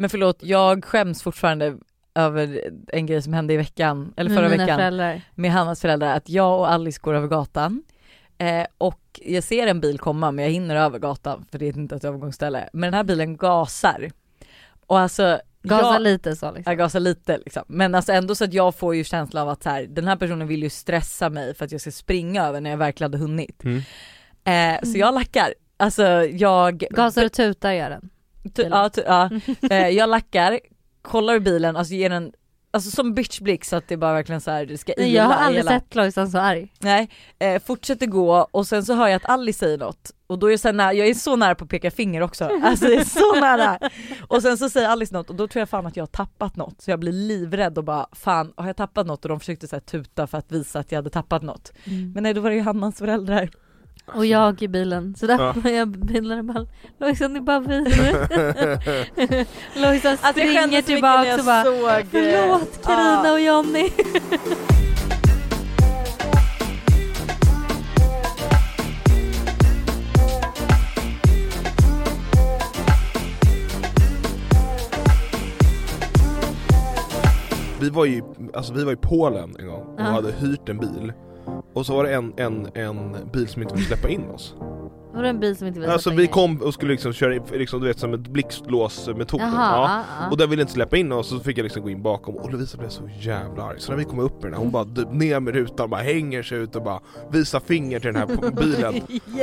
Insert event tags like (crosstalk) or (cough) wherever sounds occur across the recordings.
Men förlåt, jag skäms fortfarande över en grej som hände i veckan, eller förra veckan, föräldrar. med Hannas föräldrar, att jag och Alice går över gatan eh, och jag ser en bil komma men jag hinner över gatan för det är inte ett övergångsställe. Men den här bilen gasar. Och alltså Gasa jag, lite så liksom. jag gasar lite liksom. Men alltså ändå så att jag får ju känslan av att så här, den här personen vill ju stressa mig för att jag ska springa över när jag verkligen hade hunnit. Mm. Eh, så jag lackar. Alltså jag... Gasar och tutar gör den. Tu- ja, tu- ja. (laughs) Eh, jag lackar, kollar bilen, alltså ger den Alltså som bitchblick så att det bara verkligen så här, det ska Nej, jag har ila aldrig hela- sett Lojsan så arg. Nej, eh, fortsätter gå och sen så hör jag att Alice säger något och då är jag så nära, jag är så nära på att peka finger också, (laughs) alltså jag är så nära. Och sen så säger Alice något och då tror jag fan att jag har tappat något så jag blir livrädd och bara fan har jag tappat något och de försökte så här tuta för att visa att jag hade tappat något. Men nej då var det ju Hannas föräldrar. Och jag i bilen, så där Ja. får jag bilen bara Lojsan är bara bil. (laughs) Lojsan Alltså springer skämdes så mycket tillbaka och bara såg, eh, Förlåt Carina ja. och Jonny. Vi var ju, alltså vi var i Polen en gång och Ja. hade hyrt en bil och så var det en, en, en bil som inte ville släppa in oss. Var det en bil som inte ville Alltså vi kom och skulle liksom köra, liksom, du vet som ett blixtlåsmetod ja. Och den ville inte släppa in oss, så fick jag liksom gå in bakom och Lovisa blev så jävla arg Så när vi kom upp med den här, hon bara ner med rutan bara hänger sig ut och bara visar finger till den här (laughs) bilen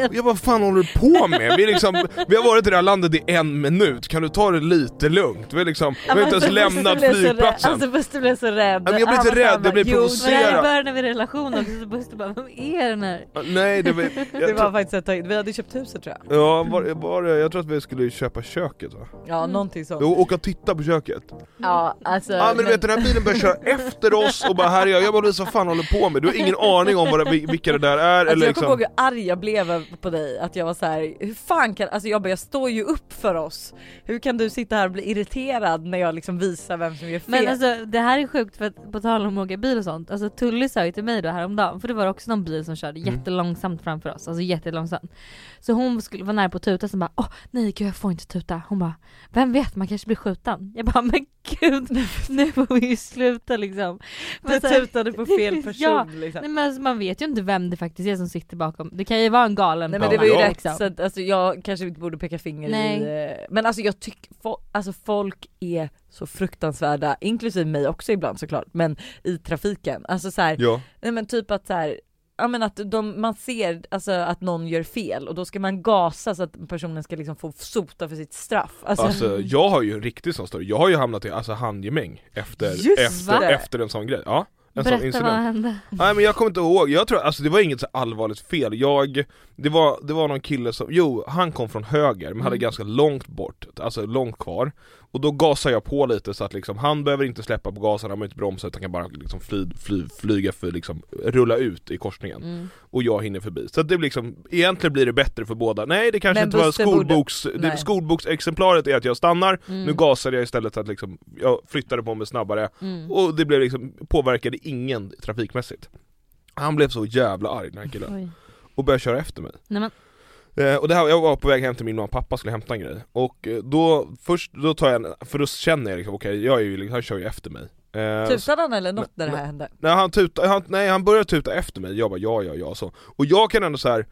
Och jag bara, vad fan håller du på med? Vi, liksom, vi har varit i det här landet i en minut, kan du ta det lite lugnt? Vi, är liksom, vi har inte ens lämnat flygplatsen Alltså Buster blev så rädd. men jag blir Han inte rädd, jag Jo, provocerad. Det här är början av en relation också, så Buster bara, vem är den här? Nej det var, jag, (laughs) Det var faktiskt ett tag, vi hade köpt huset tror jag. Ja, var, var, det- jag tror att vi skulle köpa köket va? Ja Mm. någonting sånt. Jo, åka och titta på köket Ja alltså. Ja men du vet den här bilen börjar köra efter oss och bara här är jag, jag bara Louise vad fan håller du på med? Du har ingen aning om vad det, vilka det där är Alltså eller jag kommer ihåg liksom hur arg jag blev på dig, att jag var så här: hur fan kan, alltså jag bara jag står ju upp för oss. Hur kan du sitta här och bli irriterad när jag liksom visar vem som gör fel? Men alltså det här är sjukt för att på tal om att åka bil och sånt, alltså Tully sa ju till mig då häromdagen, för det var också någon bil som körde Mm. jättelångsamt framför oss, alltså jättelångsamt. Så hon skulle vara nära på att tuta, så bara åh nej gud jag får inte tuta. Hon bara vem vet man kanske blir skjuten. Jag bara men gud nu får vi ju sluta liksom. du Men här- tutade på fel (laughs) person Ja, liksom. Nej men alltså, man vet ju inte vem det faktiskt är som sitter bakom. Det kan ju vara en galen Nej men det var ju ja. rätt så att, alltså jag kanske inte borde peka finger Nej. i, eh, men alltså jag tycker, fo- alltså folk är så fruktansvärda, inklusive mig också ibland såklart, men i trafiken. Alltså så här, Ja, nej men typ att så här, ja men att de, man ser alltså att någon gör fel och då ska man gasa så att personen ska liksom få sota för sitt straff. Alltså, alltså jag har ju en riktig sån story, jag har ju hamnat i alltså, handgemäng efter, Just efter, det. efter en sån grej, ja en sån Berätta vad incident hände. Nej men jag kommer inte ihåg, jag tror, alltså det var inget så allvarligt fel, jag, det var, det var någon kille som, jo han kom från höger men hade Mm. ganska långt bort, alltså långt kvar Och då gasade jag på lite så att liksom, han behöver inte släppa på gasen, han behöver inte bromsa utan kan bara liksom fly, fly, flyga för liksom, rulla ut i korsningen Mm. Och jag hinner förbi, så det blir liksom, egentligen blir det bättre för båda Nej det kanske Men inte var Buster borde- skolboks, det, skolboksexemplaret är att jag stannar, Mm. nu gasade jag istället så att liksom, jag flyttade på mig snabbare Mm. och det blev liksom, påverkade ingen trafikmässigt Han blev så jävla arg den här killen, Oj. och började köra efter mig Nej men eh, Och det här, jag var på väg hem till min mamma och pappa skulle hämta en grej Och eh, då, först, då tar jag en, för då känner jag liksom, okej jag är ju, liksom- han kör ju efter mig eh, Tutade han eller något när det här hände? Nej han, tuta, han, nej han började tuta efter mig, jag bara ja ja ja så Och jag kan ändå så här.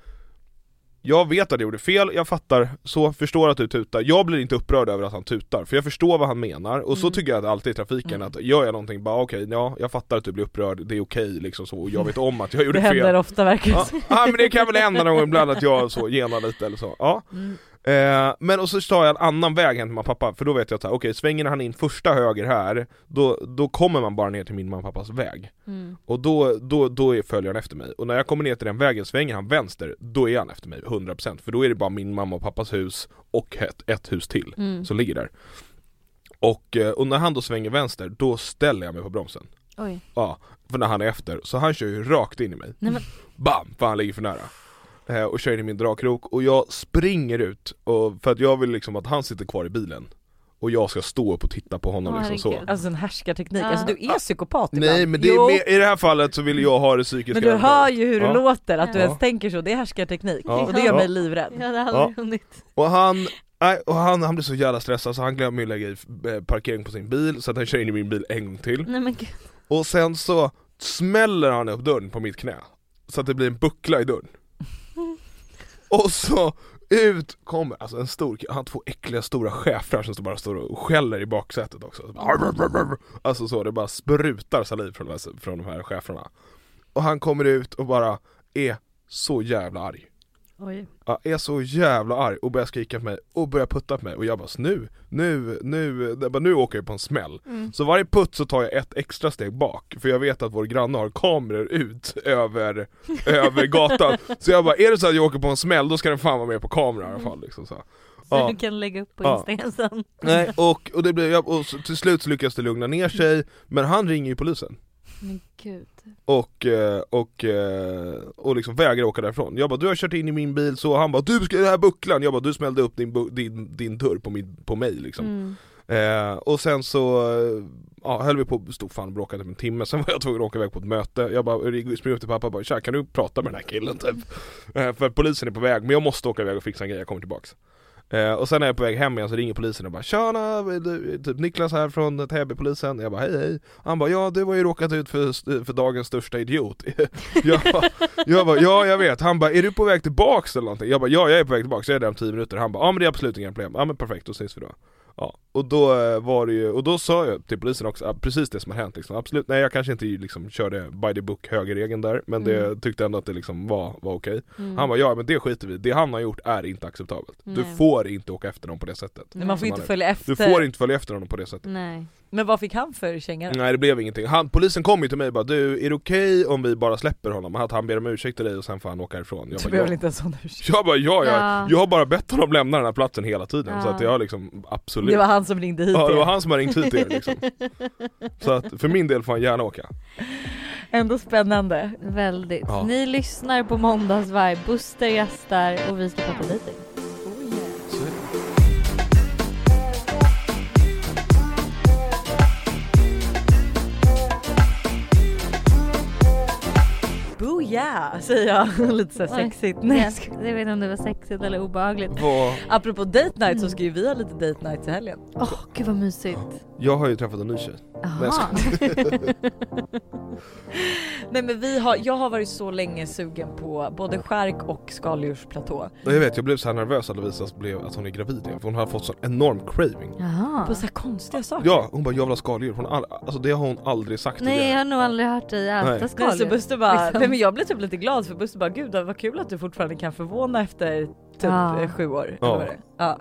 Jag vet att jag gjorde fel, jag fattar, så, förstår att du tutar Jag blir inte upprörd över att han tutar, för jag förstår vad han menar Och så Mm. tycker jag att alltid i trafiken, Mm. att gör jag någonting, bara okej, ja jag fattar att du blir upprörd, det är okej liksom så, och jag vet om att jag (laughs) Det gjorde händer fel ofta verkligen. Ja, ja men det kan väl hända någon gång ibland att jag så genar lite eller så, ja mm. Eh, men och så tar jag en annan väg hem till mamma och pappa, för då vet jag att okej svänger han in första höger här, då, då kommer man bara ner till min mamma och pappas väg Mm. Och då, då, då är, följer han efter mig, och när jag kommer ner till den vägen, svänger han vänster, då är han efter mig 100% För då är det bara min mamma och pappas hus och ett, ett hus till Mm. som ligger där och, eh, och när han då svänger vänster, då ställer jag mig på bromsen Oj. Ja, för när han är efter, så han kör ju rakt in i mig Nej men Bam! För han ligger för nära Och kör in i min dragkrok, och jag springer ut, och, för att jag vill liksom att han sitter kvar i bilen Och jag ska stå upp och titta på honom liksom så. Alltså en härskarteknik, Ja. alltså du är psykopat Nej ibland. men det är mer, i det här fallet så vill jag ha det psykiska Men du hör ju hur det Ja. låter, att du Ja. ens tänker så, det är härskarteknik Ja. och det gör mig livrädd. jag hade aldrig Ja. hunnit. Och han, Nej, och han, han blir så jävla stressad så han glömmer ju lägga i eh, parkering på sin bil så att han kör in i min bil en gång till Nej men gud. Och sen så smäller han upp dörren på mitt knä Så att det blir en buckla i dörren och så ut kommer alltså en stor han har två äckliga stora schäfrar som bara står och skäller i baksätet också. Alltså så, det bara sprutar saliv från de här, från de här schäfrarna. Och han kommer ut och bara är så jävla arg. Oj. Ja, är så jävla arg och börjar skrika på mig och börjar putta på mig och jag bara nu, nu, nu, jag bara, nu åker jag på en smäll Mm. Så varje putt så tar jag ett extra steg bak för jag vet att vår granne har kameror ut över, över gatan (laughs) Så jag bara, är det så att jag åker på en smäll då ska den fan vara med på kamera i alla fall liksom så. Så Ja. du kan lägga upp på Ja. Instagram sen. Nej (laughs) och, och, det blir, och till slut så lyckas det lugna ner sig Men han ringer ju polisen Men gud. Och, eh, och, eh, och liksom vägrar åka därifrån. Jag bara du har kört in i min bil så, han bara du ska den här bucklan, jag bara du smällde upp din, din, din dörr på, min, på mig liksom. Mm. Eh, och sen så ja, höll vi på, stod fan och bråkade typ en timme, sen var jag tvungen att åka iväg på ett möte. Jag bara springer upp till pappa och bara tja kan du prata med den här killen typ? Eh, för polisen är på väg, men jag måste åka iväg och fixa en grej, jag kommer tillbaks. Eh, och sen när jag är på väg hem igen så ringer polisen och bara Tjena, du- typ Niklas här från Täbypolisen. Jag bara hej hej. Han bara ja du har ju råkat ut för, för dagens största idiot. (laughs) Jag, bara, jag bara ja jag vet, han bara är du på väg tillbaks eller någonting? Jag bara ja jag är på väg tillbaks, jag är där om 10 minuter. Han bara ja men det är absolut inga problem, ja men perfekt då ses vi då. Ja, och då eh, var det ju, och då sa jag till polisen också, ah, precis det som har hänt liksom. Absolut, nej jag kanske inte liksom körde by the book högerregeln där Men det Mm. tyckte ändå att det liksom var, var okej Mm. Han bara ja men det skiter vi det han har gjort är inte acceptabelt Du Nej. får inte åka efter någon på det sättet Men man får inte följa efter. Du får inte följa efter honom på det sättet Nej. Men vad fick han för känga då? Nej det blev ingenting, han, polisen kom ju till mig och bara du, är det okej om vi bara släpper honom? Att han ber om ursäkt till dig och sen får han åka ifrån Jag Du bara, behöver ja. inte en sån ursäkt. jag bara ja, jag, Ja. jag har bara bett honom lämna den här platsen hela tiden så Ja. att jag liksom absolut Det var han som ringde hit Ja det var han som har ringt hit er liksom (laughs) Så att för min del får han gärna åka Ändå spännande. Väldigt. Ja. Ni lyssnar på Måndagsvibe, Buster gästar och vi ska prata dejting. Booyah säger jag lite så sexigt. Nej, jag. Jag vet inte om det var sexigt eller obehagligt. Vad, Apropå date night så ska ju vi ha lite date night i helgen. Åh gud vad mysigt. Jag har ju träffat en ny tjej Nej, jag Jaha. (laughs) Nej men vi har, jag har varit så länge sugen på både skärk och skaldjursplatå. Jag vet, jag blev så här nervös att Lovisa blev att hon är gravid igen för hon har fått sån enorm craving Jaha. På så här konstiga saker. Ja, hon bara jag vill ha skaldjur, hon all, alltså det har hon aldrig sagt Nej jag tidigare har nog aldrig hört dig äta Nej. Nej, så skaldjur. Buster bara, Liksom. nej men jag blev typ lite glad för Buster bara gud vad kul att du fortfarande kan förvåna efter typ Ja. eh, sju år. Ja. Eller vad det är. ja.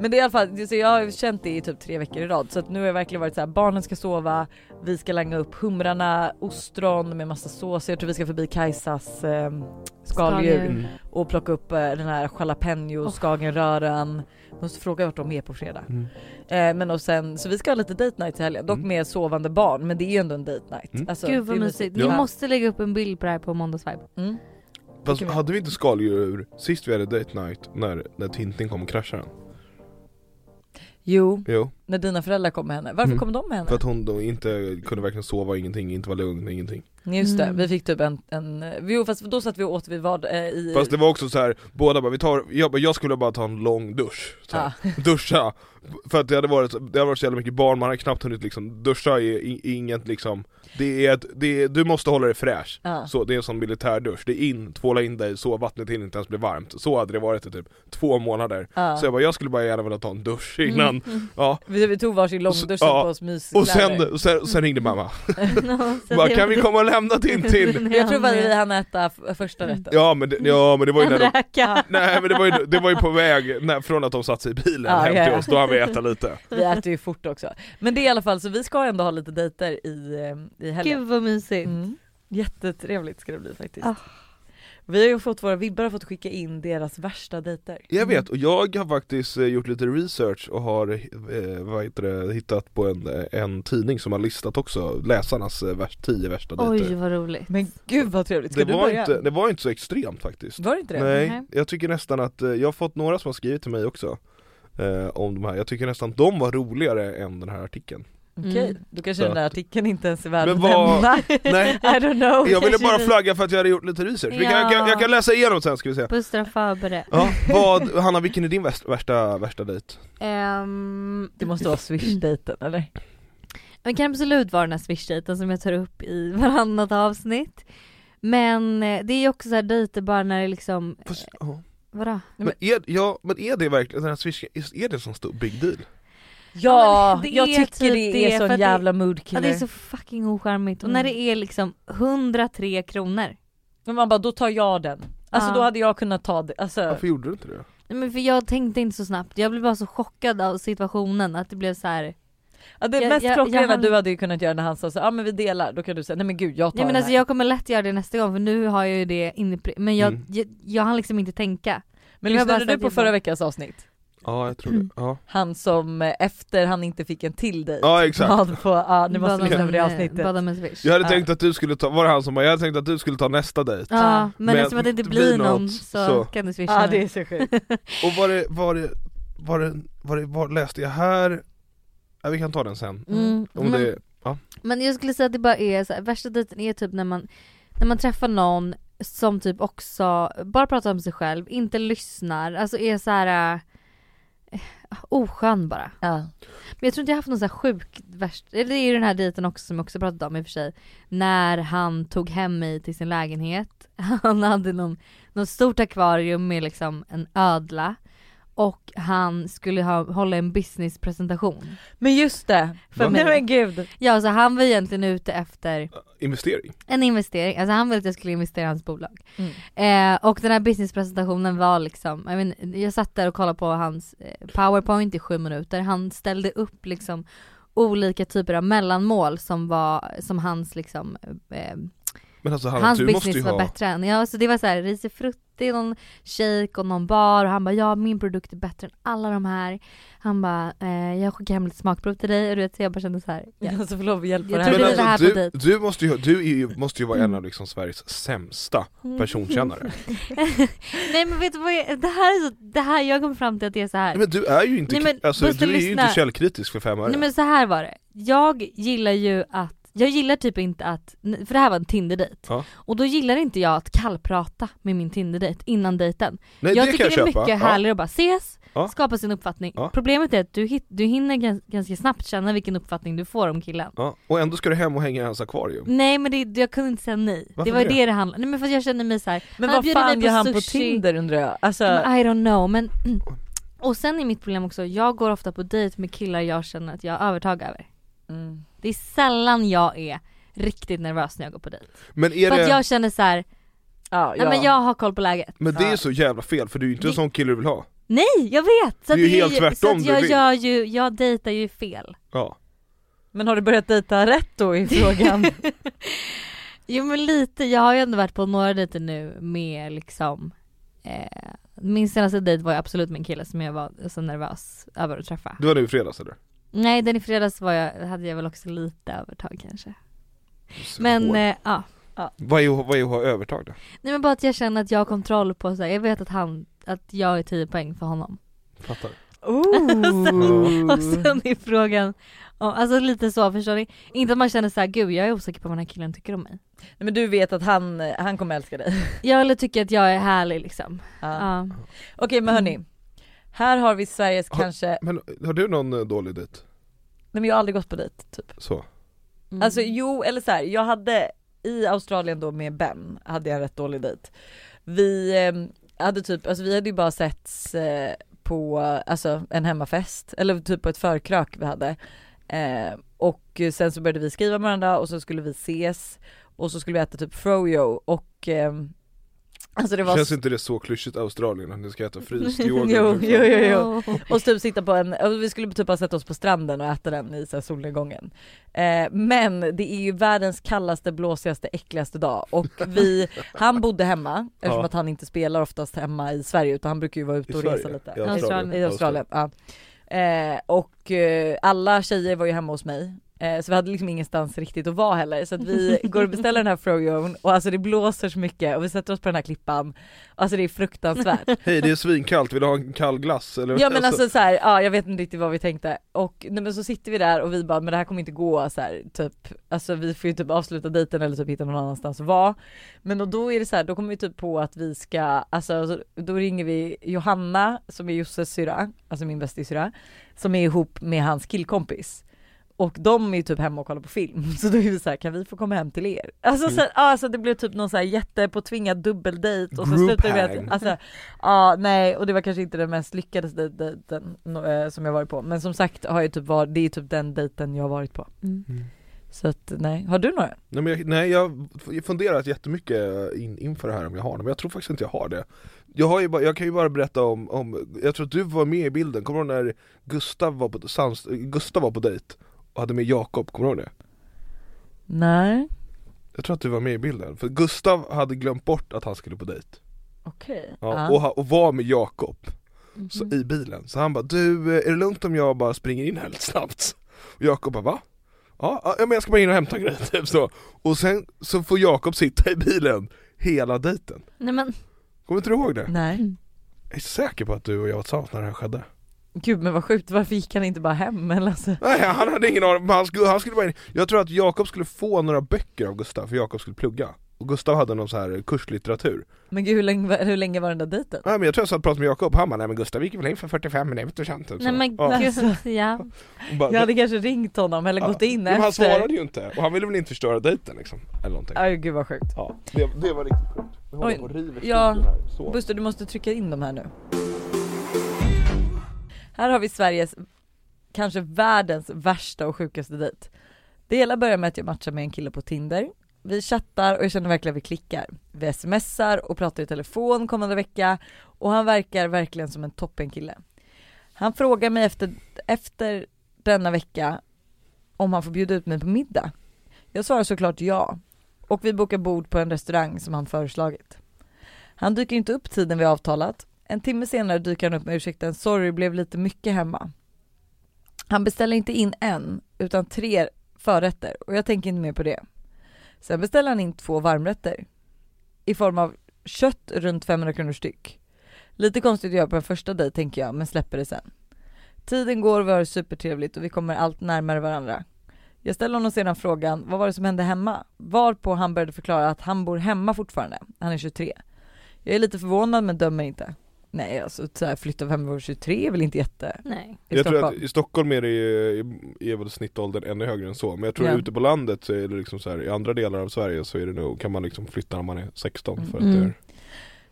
Men det är i alla fall, så jag har känt det i typ tre veckor i rad så att nu har jag verkligen varit så här: barnen ska sova, vi ska langa upp humrarna, ostron med massa sås, jag tror vi ska förbi Kajsas eh, skaldjur. Mm. och plocka upp eh, den här jalapeno, Oh. skagenröran. Måste fråga vart de är på fredag. Mm. Eh, men och sen, så vi ska ha lite date night i helgen, dock Mm. med sovande barn men det är ju ändå en date night. Mm. Alltså, Gud vad mysigt. Ja. Vi måste lägga upp en bild på det här på Måndagsvibe. Mm. Fast hade vi inte skaldjur sist vi hade date night när, när Tintin kom och kraschade den? Jo, Jo, när dina föräldrar kom med henne. Varför Mm. kom de med henne? för att hon då inte kunde verkligen sova, ingenting, inte vara lugn, ingenting Just det, Mm. vi fick typ en, en jo fast då satt vi och åt vi vad eh, i... Fast det var också så här, båda bara vi tar, jag, bara, jag skulle bara ta en lång dusch så här. ja. (laughs) Duscha, för att det hade varit, det hade varit så jävla mycket barn, man hade knappt hunnit liksom, duscha är i- inget liksom Det är, ett, det är, du måste hålla dig fräsch Ja. Så det är som militärdusch, det är in, tvåla in dig så vattnet hinner inte ens bli varmt Så hade det varit i typ två månader Ja. Så jag bara, jag skulle bara gärna vilja ta en dusch innan, Mm. (laughs) ja Vi, vi tog varsin långdusch Ja. på oss myskläder. och sen, sen, sen ringde mamma, (laughs) No, bara, kan vi komma och lämna Tintin? (laughs) Jag tror bara vi hann äta första rätten. Ja men det, ja, men det var ju när de. Nej men det var ju, det var ju på väg, när, från att de satt sig i bilen Ja, hem till ja. oss, då hann vi äta lite Vi äter ju fort också. Men det är i alla fall så vi ska ändå ha lite dejter i, eh, i helgen. Gud vad mysigt. Mm. Jättetrevligt ska det bli faktiskt. Ah. Vi har ju fått, våra vibbar har fått skicka in deras värsta dejter. Jag vet, och jag har faktiskt eh, gjort lite research och har eh, vad heter det, hittat på en, eh, en tidning som har listat också läsarnas eh, värst, tio värsta Oj dejter vad roligt. Men gud vad trevligt, ska det du var, börja? inte, det var inte så extremt faktiskt Var det inte det? Nej, jag tycker nästan att, jag har fått några som har skrivit till mig också eh, Om de här, jag tycker nästan att de var roligare än den här artikeln Okej, Mm. då kanske Så den där att- artikeln inte ens är värd att vad- nämna. (laughs) Nej, I don't know. jag ville bara flagga för att jag hade gjort lite research. Vi kan, Ja. jag, kan, jag kan läsa igenom sen ska vi se. Buster förberedd. Ja, vad, Hanna vilken är din värsta, värsta, värsta dejt? Um, Det måste vara swish-dejten eller? Det kan absolut vara den här swish som jag tar upp i varannat avsnitt. Men eh, det är ju också så här dejter bara när det liksom, Fast, ja. vadå? men, är, ja, men är det verkligen, den här swish, är det en sån stor big deal? Ja, det jag tycker typ det det, är sån det- jävla Ja, moodkiller. det är så fucking ocharmigt och när Mm. det är liksom 103 kronor. Men man bara, då tar jag den. Alltså Ja. då hade jag kunnat ta det, alltså Varför gjorde du inte det? Nej, Men för jag tänkte inte så snabbt, jag blev bara så chockad av situationen att det blev så här. ja, det Jag- mest klockrena jag du hade ju kunnat göra när han sa så, ja men vi delar, då kan du säga nej men gud jag tar Nej men den alltså här. jag kommer lätt göra det nästa gång för nu har jag ju det inne men jag, Mm. jag, jag hann liksom inte tänka. Men lyssnade du på förra veckans avsnitt? Ja jag tror det, ja. Han som eh, efter han inte fick en till dig Ja exakt. bad på, ja ni måste lyssna på det avsnittet. Jag hade Ja. tänkt att du skulle ta, var det han som bara, jag hade tänkt att du skulle ta nästa dejt? Ja, Ja. men, Men eftersom att det inte blir någon något, så, så. kan du swisha Ja det är så sjukt. (laughs) Och var det, var det, var det, var det, var läste jag här? Ja, vi kan ta den sen. Mm, Om men, det, ja. men jag skulle säga att det bara är så här, värsta dejten är typ när man, när man träffar någon som typ också bara pratar om sig själv, inte lyssnar, alltså är så här äh, oskön bara. Ja. Men jag tror inte jag haft någon så här sjuk värst, eller det är ju den här dejten också som jag också pratat om i och för sig. När han tog hem mig till sin lägenhet. (laughs) Han hade någon, något stort akvarium med liksom en ödla. Och han skulle ha, hålla en businesspresentation. Men just det, För nej mig. men gud. Ja så han var egentligen ute efter investering. en investering, alltså han ville att jag skulle investera i hans bolag. Mm. Eh, och den här businesspresentationen var liksom, jag, vet, jag satt där och kollade på hans eh, powerpoint i sju minuter, han ställde upp liksom olika typer av mellanmål som var, som hans liksom, eh, Men alltså Hanna, hans du måste ju business var ha, bättre än, ja så det var såhär risifrutti, någon shake och någon bar och han bara ja min produkt är bättre än alla de här. Han bara eh, jag skickar hem lite smakprov till dig och du vet så jag bara kände såhär, ja. Jag ska få lov att hjälpa Jag dig. men alltså, du, du måste ju, du ju, måste ju vara en av liksom Sveriges sämsta personkännare. (laughs) Nej men vet du vad jag, det här är så, det här, jag kom fram till att det är så här. Nej, men du är ju inte, Nej, men alltså, du är ju inte källkritisk för fem öre. Nej men så här var det. Jag gillar ju att, jag gillar typ inte att, för det här var en Tinder-dejt. Ja. Och då gillar inte jag att kallprata med min Tinder-dejt innan dejten. Nej jag det tycker kan jag det är köpa. mycket ja. härligare att bara ses, Ja. skapa sin uppfattning. Ja. Problemet är att du, hit, du hinner gans, ganska snabbt känna vilken uppfattning du får om killen. Ja. Och ändå ska du hem och hänga i hans akvarium. Nej men det, jag kunde inte säga nej. Varför det var det? det det handlade Nej men för jag kände mig så här. Men Han vad fan gör han på. Tinder undrar jag? Alltså, Men I don't know men (clears throat) Och sen är mitt problem också, jag går ofta på dejt med killar jag känner att jag har övertag över. Mm. Det är sällan jag är riktigt nervös när jag går på dejt. Men är För det, att jag känner så här, ja, nej men jag har koll på läget. men det är så jävla fel för du är ju inte en Det- sån kille du vill ha. Nej jag vet! Så Det är ju helt så tvärtom du jag vill. gör ju, jag dejtar ju fel. Ja. Men har du börjat dejta rätt då i frågan? (laughs) Jo men lite, jag har ju ändå varit på några dejter nu med liksom eh, Min senaste dejt var ju absolut med en kille som jag var så nervös över att träffa. Du var nu i fredags eller? Nej den i fredags var jag, hade jag väl också lite övertag kanske. Så Men eh, ja. Vad är, vad är att ha övertag då? Nej men bara att jag känner att jag har kontroll på så här, jag vet att han, att jag är 10 poäng för honom. Fattar. Ooh. (laughs) Och sen är frågan, ja, alltså lite så förstår ni? Inte att man känner så här, gud jag är osäker på vad den här killen tycker om mig. Nej, men du vet att han, han kommer älska dig. Jag eller tycker att jag är härlig liksom. Ja. Ja. Okej men hörni, här har vi Sveriges Har- kanske, Men har du någon eh, dålig dejt? nej men jag har aldrig gått på dejt typ. Så? Mm. Alltså jo eller så här, jag hade i Australien då med Ben, hade jag en rätt dålig dejt. Vi eh, hade typ, alltså vi hade ju bara setts eh, på alltså en hemmafest, eller typ på ett förkrök vi hade. Eh, och sen så började vi skriva med varandra och så skulle vi ses och så skulle vi äta typ froyo och eh, Alltså det var Känns inte det så klyschigt Australien att ni ska äta (laughs) fryst yoghurt? Jo, liksom? jo, jo, jo. Och så typ sitta på en, och vi skulle typ ha sätta oss på stranden och äta den i så här solnedgången. Eh, men det är ju världens kallaste, blåsigaste, äckligaste dag och (laughs) vi, han bodde hemma eftersom Ja. att han inte spelar oftast hemma i Sverige utan han brukar ju vara ute I och resa lite. I Australien. I Australien, ja. Eh, och eh, alla tjejer var ju hemma hos mig så vi hade liksom ingenstans riktigt att vara heller så att vi (laughs) går och beställer den här froyon och alltså det blåser så mycket och vi sätter oss på den här klippan. Alltså det är fruktansvärt. (laughs) Hej det är svinkallt, vill du ha en kall glass? Eller? Ja men alltså så här, ja jag vet inte riktigt vad vi tänkte och nej, men så sitter vi där och vi bara men det här kommer inte gå så här, typ Alltså vi får ju typ avsluta dejten eller typ hitta någon annanstans att vara Men och då är det så här, då kommer vi typ på att vi ska, alltså då ringer vi Johanna som är Josses syra, alltså min bästissyra Som är ihop med hans killkompis och de är ju typ hemma och kollar på film, (laughs) så då är vi såhär, kan vi få komma hem till er? Alltså, Mm. så, alltså det blev typ någon sån här jättepåtvingad dubbeldejt och så Group slutade vi att, alltså, ja nej och det var kanske inte den mest lyckade dej- dejten eh, som jag varit på, men som sagt har jag typ varit, det är typ den dejten jag har varit på. Mm. Så att nej, har du några? Nej, men jag, nej jag har funderat jättemycket in, inför det här om jag har det, men jag tror faktiskt inte jag har det Jag, har ju bara, jag kan ju bara berätta om, om, jag tror att du var med i bilden, kommer du ihåg när Gustav var på, Sans, Gustav var på dejt och hade med Jakob, kommer du ihåg det? Nej, Jag tror att du var med i bilden, för Gustav hade glömt bort att han skulle på dejt okej. ja, och, ha- och var med Jakob så, Mhm. i bilen, så han bara du, är det lugnt om jag bara springer in här lite snabbt? Och Jakob bara va? Ja, ja men jag ska bara in och hämta en grej, (laughs) typ så Och sen så får Jakob sitta i bilen hela dejten Nej men, Kommer inte du ihåg det? Nej. Jag är säker på att du och jag var tillsammans när det här skedde Gud men vad sjukt, varför gick han inte bara hem eller alltså? Nej han hade ingen aning, men han skulle, han skulle bara in. Jag tror att Jakob skulle få några böcker av Gustav, för Jakob skulle plugga Och Gustav hade någon så här kurslitteratur Men gud hur länge, hur länge var den där dejten? Nej men jag tror jag satt och pratade med Jakob, han bara nej men Gustav gick väl in för 45 minuter sen typ så. nej men ja. gud, ja. (laughs) Och bara, Jag hade kanske ringt honom eller ja. gått in Men han efter. svarade ju inte, och han ville väl inte förstöra dejten liksom, eller någonting Aj gud vad sjukt. Ja, det, det var riktigt sjukt Vi håller Oj, på och river ja, studion här, så. Buster du måste trycka in de här nu. Här har vi Sveriges, kanske världens värsta och sjukaste dejt. Det hela börjar med att jag matchar med en kille på Tinder. Vi chattar och jag känner verkligen att vi klickar. Vi smsar och pratar i telefon kommande vecka och han verkar verkligen som en toppenkille. Han frågar mig efter, efter denna vecka om han får bjuda ut mig på middag. Jag svarar såklart ja och vi bokar bord på en restaurang som han föreslagit. Han dyker inte upp tiden vi avtalat. En timme senare dyker han upp med ursäkten sorry blev lite mycket hemma. Han beställer inte in en utan tre förrätter och jag tänker inte mer på det. Sen beställer han in två varmrätter i form av kött runt 500 kronor styck. Lite konstigt att göra på en första dejt tänker jag men släpper det sen. Tiden går och vi har det supertrevligt och vi kommer allt närmare varandra. Jag ställer honom sedan frågan, vad var det som hände hemma? Varpå han började förklara att han bor hemma fortfarande, han är 23. Jag är lite förvånad men dömer inte. Nej alltså så här, flytta hem vid 23 är väl inte jätte Nej. i jag tror Stockholm. att i Stockholm är det ju- är väl snittåldern ännu högre än så, men jag tror Ja. ute på landet så är det liksom så här, i andra delar av Sverige så är det nog, kan man liksom flytta när man är 16 för att Mm. det är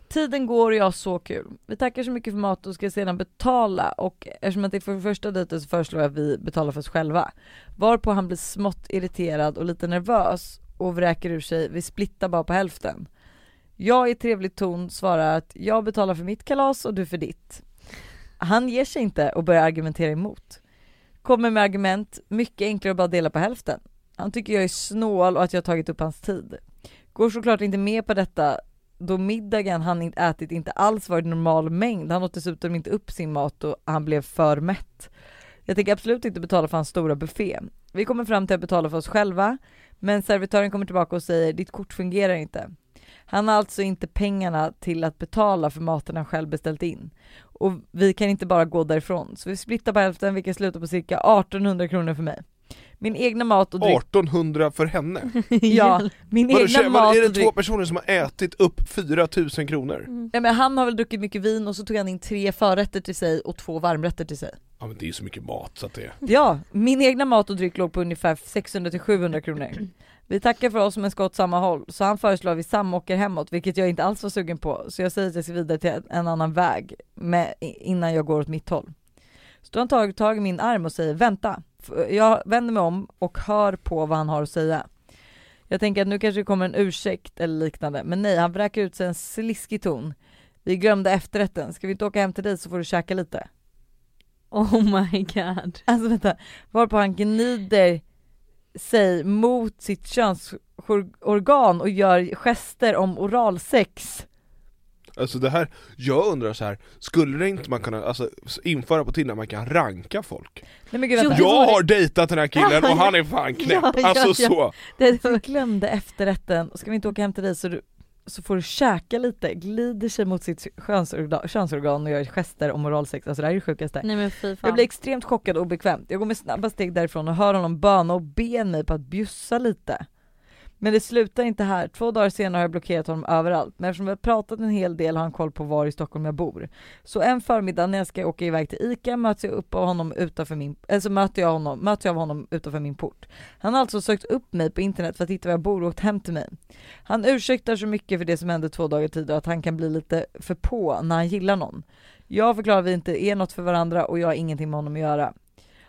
Tiden går och jag har så kul. Vi tackar så mycket för mat och ska sedan betala och eftersom att det är för första dejten så föreslår jag att vi betalar för oss själva. Varpå han blir smått irriterad och lite nervös och vräker ur sig, vi splittar bara på hälften. Jag i trevlig ton svarar att jag betalar för mitt kalas och du för ditt. Han ger sig inte och börjar argumentera emot. Kommer med argument, mycket enklare att bara dela på hälften. Han tycker jag är snål och att jag har tagit upp hans tid. Går såklart inte med på detta då middagen han inte ätit inte alls var i normal mängd. Han åt dessutom inte upp sin mat och han blev för mätt. Jag tänker absolut inte betala för hans stora buffé. Vi kommer fram till att betala för oss själva, men servitören kommer tillbaka och säger ditt kort fungerar inte. Han har alltså inte pengarna till att betala för maten han själv beställt in. Och vi kan inte bara gå därifrån, så vi splittar på hälften vilket slutar på cirka 1800 kronor för mig. Min egna mat och dryck... 1800 för henne? (laughs) Ja, min Vadå, egna mat är och det dryck... två personer som har ätit upp 4000 kronor? Mm. Ja, men han har väl druckit mycket vin och så tog han in tre förrätter till sig och två varmrätter till sig. Ja men det är ju så mycket mat så att det Ja, min egna mat och dryck låg på ungefär 600-700 kronor. Vi tackar för oss men ska åt samma håll, så han föreslår att vi samåker hemåt, vilket jag inte alls var sugen på, så jag säger att jag ska vidare till en annan väg med, innan jag går åt mitt håll. Så då har han tagit tag i min arm och säger vänta. Jag vänder mig om och hör på vad han har att säga. Jag tänker att nu kanske det kommer en ursäkt eller liknande, men nej, han vräker ut sig en sliskig ton. Vi glömde efterrätten, ska vi inte åka hem till dig så får du käka lite? Oh my god. Alltså vänta, varpå han gnider sig mot sitt könsorgan och gör gester om oralsex. Alltså det här, jag undrar så här, skulle det inte man kunna alltså, införa på Tinder att man kan ranka folk? Nej men gud Jo, Jag har dejtat den här killen och han är fan knäpp, ja, ja, alltså ja. så! Det du glömde efterrätten, ska vi inte åka hem till dig så, du, så får du käka lite, glider sig mot sitt könsorgan, könsorgan och gör gester om oralsex, alltså det här är det sjukaste. Nej men fy fan. Jag blir extremt chockad och obekvämt. Jag går med snabba steg därifrån och hör honom böna och be mig på att bjussa lite. Men det slutar inte här. Två dagar senare har jag blockerat honom överallt. Men eftersom vi har pratat en hel del har han koll på var i Stockholm jag bor. Så en förmiddag när jag ska åka iväg till ICA möts jag upp av honom utanför min, alltså möter jag honom, möter jag av honom utanför min port. Han har alltså sökt upp mig på internet för att hitta var jag bor och åkt hem till mig. Han ursäktar så mycket för det som hände två dagar tidigare att han kan bli lite för på när han gillar någon. Jag förklarar att vi inte är något för varandra och jag har ingenting med honom att göra.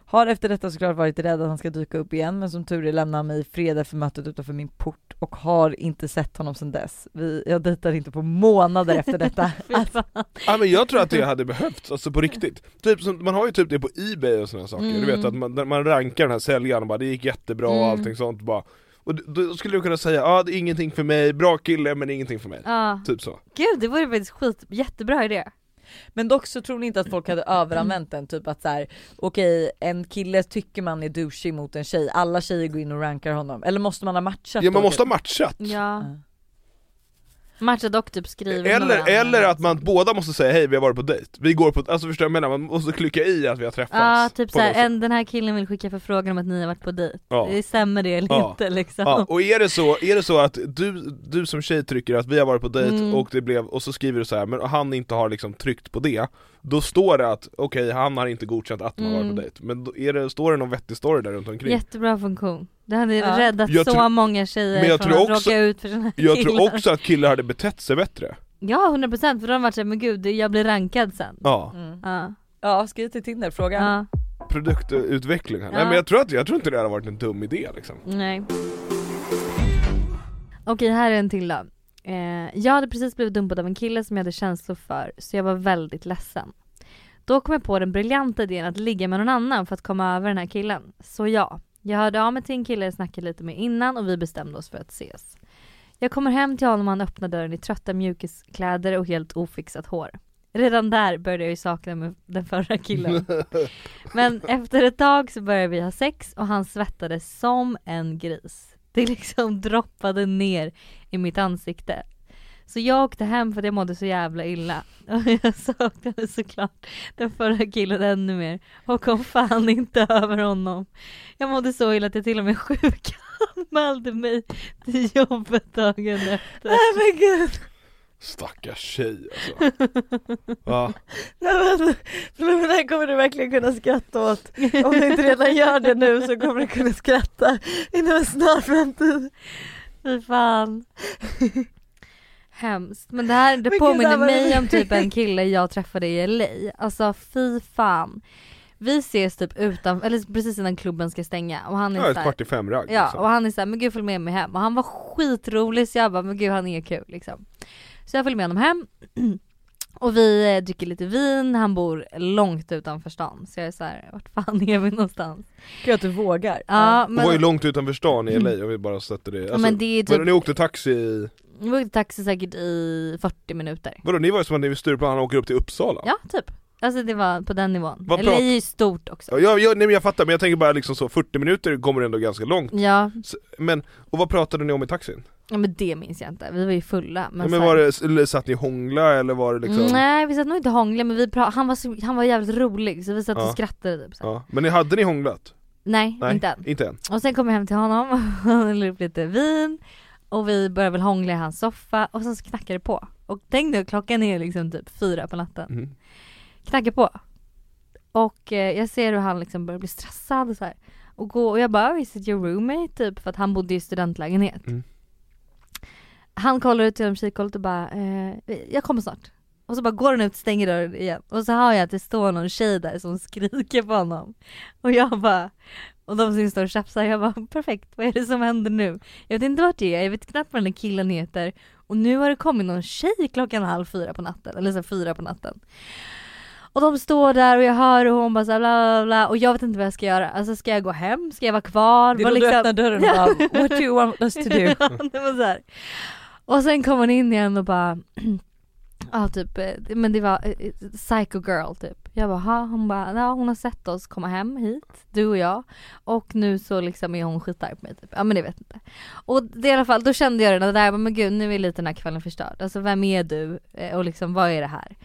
Har efter detta såklart varit rädd att han ska dyka upp igen men som tur är lämnar han mig i fred efter mötet utanför min port och har inte sett honom sedan dess. Vi, jag dejtar inte på månader efter detta. (laughs) Fan. Ja men jag tror att det hade behövts, alltså på riktigt. Typ som, man har ju typ det på Ebay och sådana saker, du Mm. vet att man, man rankar den här säljaren och bara det gick jättebra och Mm. allting sånt bara Och då- skulle du kunna säga ja ah, det är ingenting för mig, bra kille men ingenting för mig. Ja. Typ så. Gud det vore faktiskt skit, jättebra idé. Men dock så tror ni inte att folk hade överanvänt den, typ att så här, okej en kille tycker man är douchig mot en tjej, alla tjejer går in och rankar honom, eller måste man ha matchat Ja man måste ha matchat. Ja. Matchat och typ skrivit Eller, eller att man båda måste säga hej vi har varit på dejt, vi går på, alltså förstår jag menar? Man måste klicka i att vi har träffats. Ja typ såhär, en, den här killen vill skicka förfrågan om att ni har varit på dejt. Ja. Det Stämmer det eller Ja. inte liksom? Ja, och är det så, är det så att du, du som tjej trycker att vi har varit på dejt Mm. och det blev, och så skriver du så här, men han inte har liksom tryckt på det Då står det att, okej han har inte godkänt att man har varit på Mm. dejt, men är det, står det någon vettig story där runt omkring? Jättebra funktion. Det hade Ja. räddat Jag så många tjejer Men jag från tror att också- råka ut för här Jag killar. tror också att killar hade betett sig bättre Ja 100% för de har varit såhär, men gud jag blir rankad sen. Ja, Mm. Ja. Ja, skriv till Tinder, fråga. ja. produktutveckling här. Nej Ja. men jag tror, att, jag tror inte det hade varit en dum idé liksom Nej. Okej här är en till då. Eh, jag hade precis blivit dumpad av en kille som jag hade känslor för så jag var väldigt ledsen. Då kom jag på den briljanta idén att ligga med någon annan för att komma över den här killen. Så ja, jag hörde av mig till en kille jag snackade lite med innan och vi bestämde oss för att ses. Jag kommer hem till honom och han öppnar dörren i trötta mjukiskläder och helt ofixat hår. Redan där började jag ju sakna med den förra killen. (laughs) Men efter ett tag så började vi ha sex och han svettades som en gris. Det liksom droppade ner i mitt ansikte. Så jag åkte hem för att jag mådde så jävla illa. (laughs) Och jag saknade såklart den förra killen ännu mer. Och kom fan inte över honom. Jag mådde så illa att jag till och med (laughs) sjukanmälde mig till jobbet dagen efter. Nej men gud! Stackars tjej alltså (laughs) ja. Nej, men, men det här kommer du verkligen kunna skratta åt. Om du inte redan gör det nu så kommer du kunna skratta inom en snar framtid. Fy fan. Hemskt. Men det här det påminner mig om typ en kille jag träffade i LA. Alltså fy fan. Vi ses typ utan, eller precis innan klubben ska stänga och han är ja, ett kvart i fem ragg Ja liksom. och han är såhär, men gud följ med mig hem och han var skitrolig så jag bara, men gud han är kul liksom. Så jag följer med honom hem och vi eh, dricker lite vin, han bor långt utanför stan så jag är såhär, vart fan är vi någonstans? Gud att du vågar. Ja Hon var ju men, långt utanför stan i LA om vi bara sätter det, alltså, men det är typ, men ni åkte taxi i, vi åkte taxi säkert i 40 minuter. vadå ni var ju som att ni vid Stureplan han åker upp till Uppsala? Ja typ. Alltså det var på den nivån. Vad LA prat- är ju stort också. Ja, jag, jag, nej men jag fattar, men jag tänker bara liksom så, 40 minuter kommer ändå ganska långt Ja, Så- Men, och vad pratade ni om i taxin? Ja men det minns jag inte. Vi var ju fulla. Men, Men, men var det, satt ni hångla eller var det liksom? Mm, Nej vi satt nog inte och hånglade men vi pra- han, var så, han var jävligt rolig så vi satt Ja. och skrattade typ så. Ja. Men ni, hade ni hånglat? Nej, Nej, inte än. Inte än? Och sen kom jag hem till honom (laughs) han hällde upp lite vin och vi började väl hångla i hans soffa och sen så knackade det på. Och tänk nu klockan är liksom typ fyra på natten. Mm. Knackar på. Och eh, jag ser hur han liksom börjar bli stressad och så här. Och gå och jag bara, is it your roommate? Typ för att han bodde i studentlägenhet. Mm. Han kollar ut genom kikhålet och bara, eh, jag kommer snart. Och så bara går han ut stänger dörren igen. Och så hör jag att det står någon tjej där som skriker på honom. Och jag bara, och de som står och tjafsar, jag bara perfekt, vad är det som händer nu? Jag vet inte vart det är, jag vet knappt vad den här killen heter. Och nu har det kommit någon tjej klockan halv fyra på natten, eller så fyra på natten. Och de står där och jag hör och hon bara så här bla bla bla och jag vet inte vad jag ska göra. Alltså ska jag gå hem? Ska jag vara kvar? Det är då du liksom- öppnar dörren och bara what do you want us to do? (laughs) Ja, det var så här. Och sen kom hon in igen och bara (clears throat) Ja typ, eh, men det var eh, eh, psycho girl typ. Jag bara, ha? Hon bara, ja hon har sett oss komma hem hit, du och jag. Och nu så liksom är hon skitarg på mig typ. Ja men det vet inte. Och det i alla fall, då kände jag det där, jag bara, men gud nu är lite den här kvällen förstörd. Alltså vem är du? Och liksom vad är det här?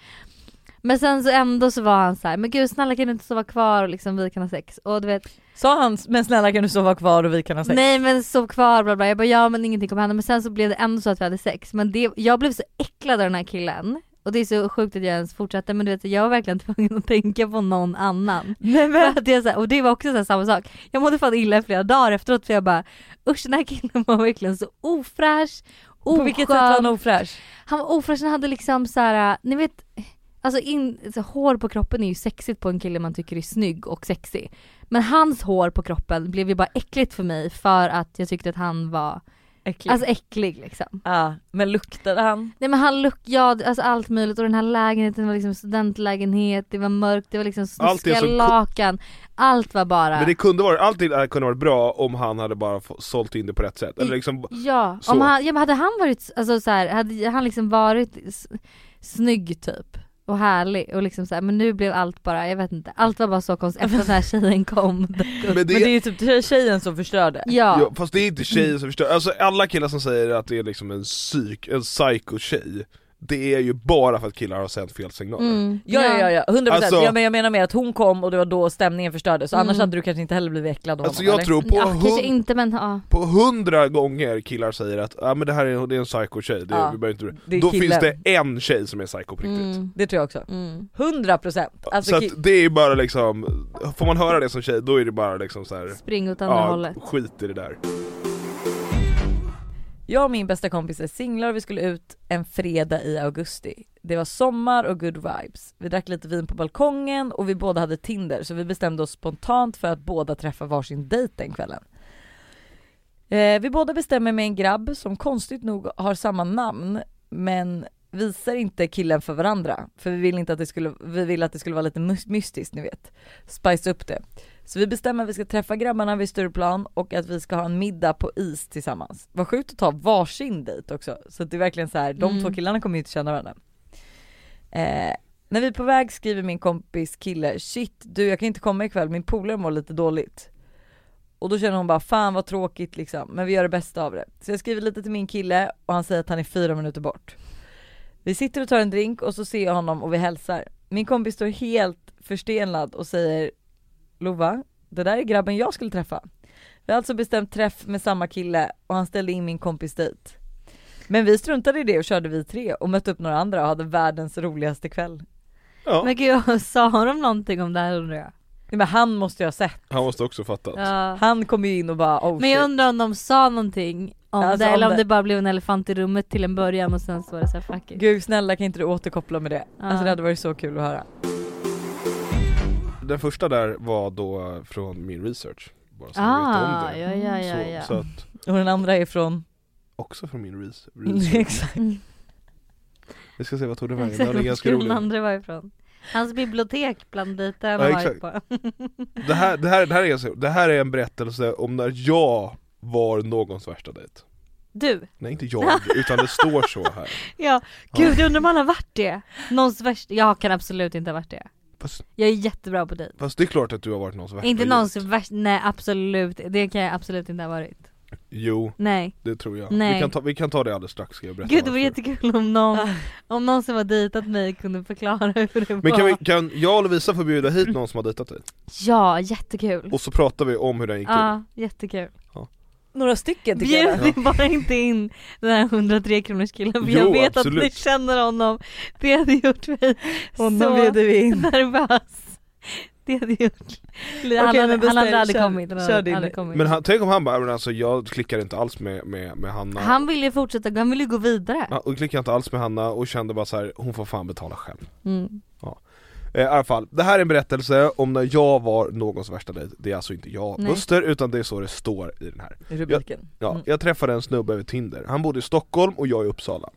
Men sen så ändå så var han så här, men gud snälla kan du inte sova kvar och liksom vi kan ha sex? Och du vet, Sa han men snälla kan du sova kvar och vi kan ha sex? nej men sov kvar bla bla. Jag bara ja men ingenting kommer hända. Men sen så blev det ändå så att vi hade sex. Men det, jag blev så äcklad av den här killen. Och det är så sjukt att jag ens fortsatte men du vet jag var verkligen (laughs) tvungen att tänka på någon annan. Nej, För att jag, så här, och det var också så här, samma sak. Jag mådde fan illa i flera dagar efteråt för jag bara usch den här killen var verkligen så ofräsch, På vilket sätt var han ofräsch? Han var ofräsch, han hade liksom så här, ni vet Alltså in, så hår på kroppen är ju sexigt på en kille man tycker är snygg och sexig. Men hans hår på kroppen blev ju bara äckligt för mig för att jag tyckte att han var Äcklig. alltså äcklig liksom. ja, men luktade han? Nej men han lukt, ja alltså allt möjligt och den här lägenheten var liksom studentlägenhet, det var mörkt, det var liksom snuskiga lakan. Allt var bara... Men det kunde varit, allt kunde varit bra om han hade bara sålt in det på rätt sätt. Eller liksom, Ja, Så. om han, ja men hade han varit, alltså så här, hade han liksom varit snygg typ och härlig och liksom så här, men nu blev allt bara, jag vet inte, allt var bara så konstigt efter den här tjejen kom. (laughs) men det, Men det är ju typ tjejen som förstörde. Ja, ja, fast det är inte tjejer som förstör, alltså alla killar som säger att det är liksom en psyk, en psycho-tjej Det är ju bara för att killar har sänt fel signaler mm. Ja ja ja, ja 100% Alltså- ja, men jag menar med att hon kom och det var då stämningen förstördes, så annars Mm. hade du kanske inte heller blivit äcklad av Alltså honom jag eller? tror på, ja hund, inte men ja. på hundra gånger killar säger att ah, men det här är, det är en psycho-tjej, det, Ja, vi behöver inte, det är då killen. finns det en tjej som är psycho på riktigt Mm. Det tror jag också. Mm. 100% alltså, Så att det är bara liksom, får man höra det som tjej då är det bara liksom så här. Spring åt andra Ja, hållet. skit i det där jag och min bästa kompis är singlar och vi skulle ut en fredag i augusti. Det var sommar och good vibes. Vi drack lite vin på balkongen och vi båda hade Tinder så vi bestämde oss spontant för att båda träffa varsin dejt den kvällen. Eh, vi båda bestämmer med en grabb som konstigt nog har samma namn men visar inte killen för varandra för vi vill inte att det skulle, vi vill att det skulle vara lite mystiskt ni vet. Spice upp det. Så vi bestämmer att vi ska träffa grabbarna vid Stureplan och att vi ska ha en middag på is tillsammans. Vad sjukt att ta varsin dejt också. Så det är verkligen så här, de Mm. två killarna kommer ju inte känna varandra. Eh, när vi är på väg skriver min kompis kille, shit du jag kan inte komma ikväll, min polare mår lite dåligt. Och då känner hon bara, fan vad tråkigt liksom, men vi gör det bästa av det. Så jag skriver lite till min kille och han säger att han är fyra minuter bort. Vi sitter och tar en drink och så ser jag honom och vi hälsar. Min kompis står helt förstelnad och säger Lova, det där är grabben jag skulle träffa. Vi har alltså bestämt träff med samma kille och han ställde in min kompis dit. Men vi struntade i det och körde vi tre och mötte upp några andra och hade världens roligaste kväll. Ja, Men gud, (laughs) sa de någonting om det här undrar jag? Nej, Men han måste ju ha sett. han måste också fattat Ja. Han kom ju in och bara oh Men jag shit. undrar om de sa någonting om Alltså, det om eller om det- det bara blev en elefant i rummet till en början och sen så var det såhär fuck it. Gud snälla kan inte du återkoppla med det? Ja. Alltså det hade varit så kul att höra. Den första där var då från min research bara så Ah, vet om det. ja ja ja så, ja. så att, Och den andra är från... också från min res- (laughs) research Exakt. Mm. Vi ska se vad tog det vägen, den är var ganska skulle den rolig andra vara ifrån? Hans bibliotek bland dejterna Ja, har varit på. (laughs) det här, det, här, det, här är det här är en berättelse om när jag var någons värsta dejt Du, Nej inte jag, utan det står så här (laughs) ja, gud jag undrar om han har varit det? Någons värsta, jag kan absolut inte ha varit det. Fast, Jag är jättebra på dejt. fast det är klart att du har varit någons värsta Inte någons värsta, nej absolut, det kan jag absolut inte ha varit. Jo, Nej. det tror jag. Nej. Vi, kan ta, vi kan ta det alldeles strax, ska jag berätta Gud det var varför. jättekul om någon, om någon som har dejtat mig kunde förklara hur det Men kan, var. vi, kan jag och Lovisa få bjuda hit någon som har dejtat dig? Ja, jättekul. Och så pratar vi om hur den gick till Ja, jättekul. Några stycken tycker jag. Bjud bara inte in den här 100 kronors killen för jag Jo, vet absolut. att ni känner honom. Det hade gjort mig Honom så vi in. nervös. Det hade gjort... han, Okej, hade, han hade aldrig kör- kommit. Han hade aldrig kommit. Men han, tänk om han bara, men alltså jag klickar inte alls med, med, med Hanna Han ville ju fortsätta, han ville ju gå vidare. Ja, och klickade inte alls med Hanna och kände bara så här: hon får fan betala själv Mm. Eh, I alla fall, det här är en berättelse om när jag var någons värsta dejt Det är alltså inte jag, Nej. Buster, utan det är så det står i den här I rubriken. Ja, Mm. jag träffade en snubbe över Tinder, han bodde i Stockholm och jag i Uppsala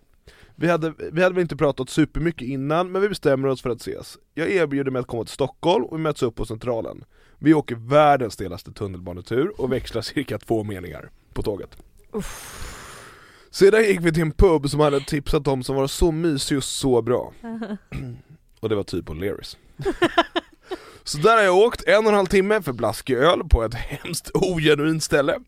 vi hade, vi hade väl inte pratat supermycket innan, men vi bestämmer oss för att ses Jag erbjuder mig att komma till Stockholm och vi möts upp på Centralen Vi åker världens stelaste tunnelbanetur och växlar (laughs) cirka två meningar på tåget Sedan gick vi till en pub som hade tipsat om som var så mysig och så bra. (laughs) Och det var typ O'Learys. (laughs) Så där har jag åkt en och en halv timme för blaskig öl på ett hemskt ogenuint ställe.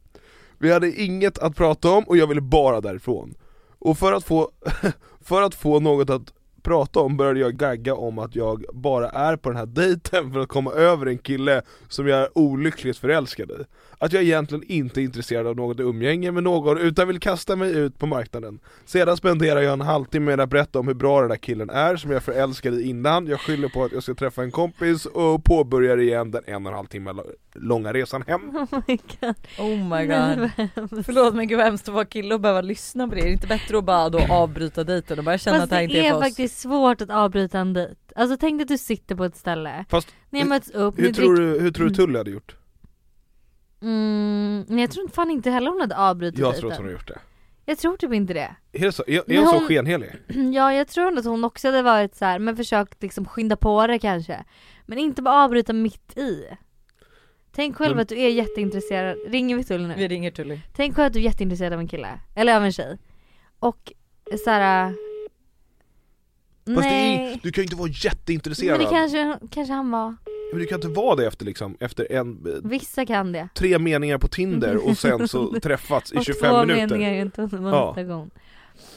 Vi hade inget att prata om och jag ville bara därifrån. Och för att få, (laughs) för att få något att prata om började jag gagga om att jag bara är på den här dejten för att komma över en kille som jag är olyckligt förälskad i. Att jag egentligen inte är intresserad av något umgänge med någon utan vill kasta mig ut på marknaden. Sedan spenderar jag en halvtimme med att berätta om hur bra den där killen är som jag är förälskad i innan. Jag skyller på att jag ska träffa en kompis och påbörjar igen den en och en halv timme långa resan hem. (laughs) Oh my god. Oh my god. Förlåt men gud vad hemskt att vara kille och behöva lyssna på det. Är det inte bättre att bara då avbryta dejten och bara känna Fast att det här inte det är är för oss? faktiskt svårt att avbryta en dejt. Alltså tänk dig att du sitter på ett ställe, Fast ni har mötts upp, hur ni tror, du, hur tror du Tully hade gjort? Mm, men jag tror fan inte heller hon hade avbrutit Jag tror att hon har gjort det. Jag tror typ inte det. Är, det så, är, är Men hon så hon- skenhelig? (clears throat) Ja jag tror att hon också hade varit så här, men försökt liksom skynda på det kanske. Men inte bara avbryta mitt i. Tänk själv Men- att du är jätteintresserad, ringer vi Tully nu? Vi ringer Tully. Tänk själv att du är jätteintresserad av en kille, eller av en tjej. Och såhär... Fast det nej, är, du kan ju inte vara jätteintresserad men det kanske, kanske han var. Men du kan inte vara det efter liksom, efter en, Vissa kan det. tre meningar på Tinder och sen så (laughs) träffats i Och 25 två minuter meningar är inte en Ja.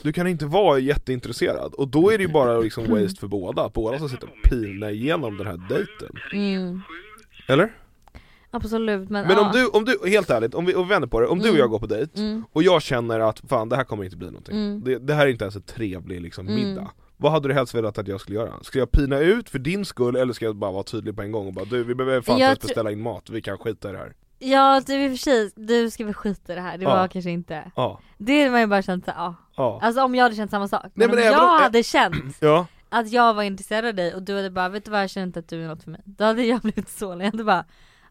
Du kan inte vara jätteintresserad, och då är det ju bara liksom waste för båda, båda ska sitta och pina igenom den här dejten Mm. Eller? Absolut men, Men ja. om du, om du, helt ärligt, om vi, om vi vänder på det, om du och Mm. jag går på dejt Mm. och jag känner att fan det här kommer inte bli någonting, Mm. det, det här är inte ens en trevlig liksom, Mm. middag Vad hade du helst velat att jag skulle göra? Ska jag pina ut för din skull eller ska jag bara vara tydlig på en gång och bara du vi behöver fan inte beställa in mat, vi kan skita i det här Ja du i och för sig, du ska väl skita i det här, det Ja. var kanske inte Ja, Det hade man ju bara känt såhär, ja. ja, Alltså om jag hade känt samma sak. Men, Nej, men om även jag om- hade känt (clears throat) ja, att jag var intresserad av dig och du hade bara, vet du vad jag känner inte att du är något för mig. Då hade jag (laughs) blivit så, jag hade bara,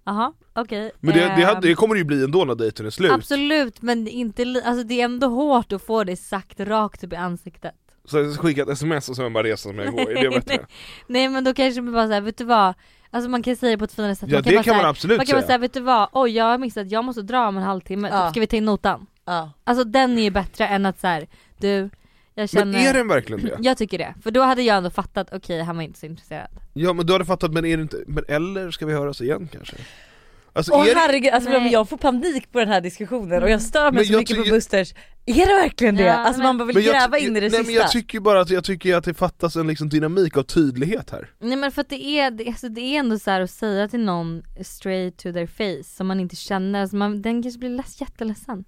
jaha okej. men det, det, ehm, hade, det kommer det ju bli ändå när dejten är slut Absolut men inte, alltså det är ändå hårt att få det sagt rakt upp i ansiktet. Så jag ska skicka ett sms och sen bara resa som jag går, är det (laughs) bättre? Nej men då kanske man bara säger vet du vad, alltså man kan säga det på ett finare sätt. Ja man det bara kan man säga, absolut man kan bara säga säga vet du vad, oj jag har missat, jag måste dra om en halvtimme, Ja. typ, ska vi ta in notan? Ja. Alltså den är ju bättre än att så här, du, jag känner Men är den verkligen det? Jag tycker det, för då hade jag ändå fattat, okej han var inte så intresserad. Ja men du hade fattat, men är det inte, men eller ska vi höras igen kanske? Alltså Åh är det, herregud, alltså, jag får panik på den här diskussionen och jag stör mig Men så jag mycket på Busters. Är det verkligen det? Ja, alltså men- man bara vill gräva in i det nej, sista. men jag tycker bara att, jag tycker att det fattas en liksom dynamik av tydlighet här Nej men för att det är, det, alltså det är ändå så här att säga till någon straight to their face som man inte känner, alltså man, den kanske blir jätteledsen.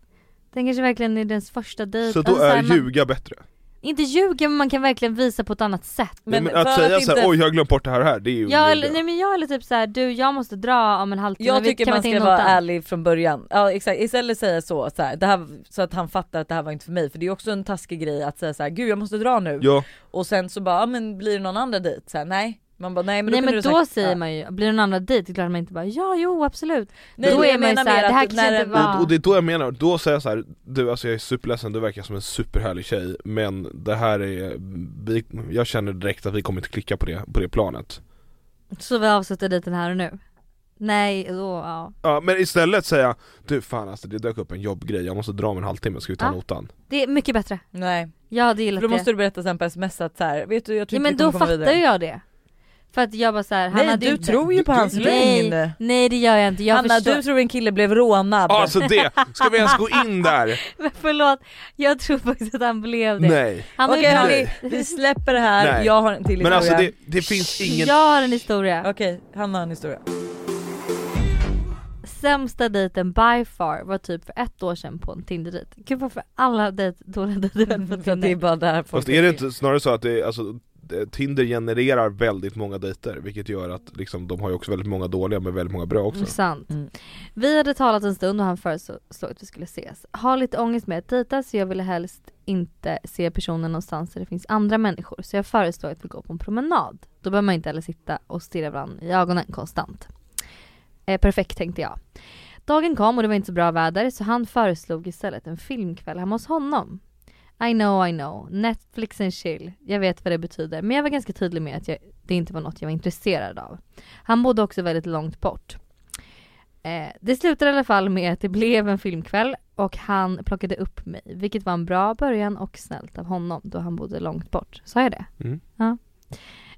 Den kanske verkligen är dens första dejt. Så då Alltså så här, är man, ljuga bättre? Inte ljuga men man kan verkligen visa på ett annat sätt. Men, Men att säga att såhär, inte- oj jag har glömt bort det här och här, det är ju Ja att eller, nej men jag är typ så här, du jag måste dra om en halvtimme, Jag tycker kan vi man ska vara notan? ärlig från början. Ja exakt, istället säga så, så, här, det här, så att han fattar att det här var inte för mig. För det är också en taskig grej att säga så här, gud jag måste dra nu. Ja, Och sen så bara, ja, men blir det någon andra dejt? Så här, nej. Man bara, nej men då Nej men då sagt, säger ja. man ju, blir det en andra dejt, det är klart man inte bara ja jo absolut. Nej, Då är jag man ju menar så här, mer det här kanske inte en- var- och, och det är då jag menar, då säger jag så här, du alltså jag är superledsen, du verkar som en superhärlig tjej Men det här är, vi, jag känner direkt att vi kommer inte klicka på det, på det planet Så vi avslutar dejten här och nu? Nej, då ja. Ja men istället säga, du fan alltså det dök upp en jobbgrej, jag måste dra om en halvtimme, ska vi ta Ja. notan? Det är mycket bättre. Nej, Jag hade för gillat då det. måste du berätta sen på sms att så här, vet du jag tror Ja inte men vi då kommer komma fattar vidare. jag det. För att jag bara såhär, han Nej du inte... tror ju på hans du- lögn. nej, nej det gör jag inte, jag Hanna förstår. du tror en kille blev rånad. Alltså det, ska vi ens gå in där? (laughs) Men förlåt, jag tror faktiskt att han blev det. Nej Han Okej hörni, vi släpper det här, Nej. jag har en till Men historia. alltså det, det finns ingen Jag har en historia. Okej, Hanna har en historia. Sämsta dejten by far var typ för ett år sedan på en Tinder-dejt. Gud varför alla dejt, dåliga dejter (laughs) på För att det är bara där folk Fast är det inte snarare så att det är, alltså det- Tinder genererar väldigt många dejter, vilket gör att liksom, de har ju också väldigt många dåliga men väldigt många bra också Sant. Mm. Vi hade talat en stund och han föreslog att vi skulle ses. Har lite ångest med att dejta så jag ville helst inte se personen någonstans där det finns andra människor. Så jag föreslår att vi går på en promenad. Då behöver man inte heller sitta och stirra varandra i ögonen konstant. Eh, perfekt tänkte jag. Dagen kom och det var inte så bra väder så han föreslog istället en filmkväll hemma hos honom. I know, I know. Netflix and chill. Jag vet vad det betyder. Men jag var ganska tydlig med att jag, det inte var något jag var intresserad av. Han bodde också väldigt långt bort. Eh, det slutade i alla fall med att det blev en filmkväll och han plockade upp mig, vilket var en bra början och snällt av honom då han bodde långt bort. Sa jag det? Mm. Ja.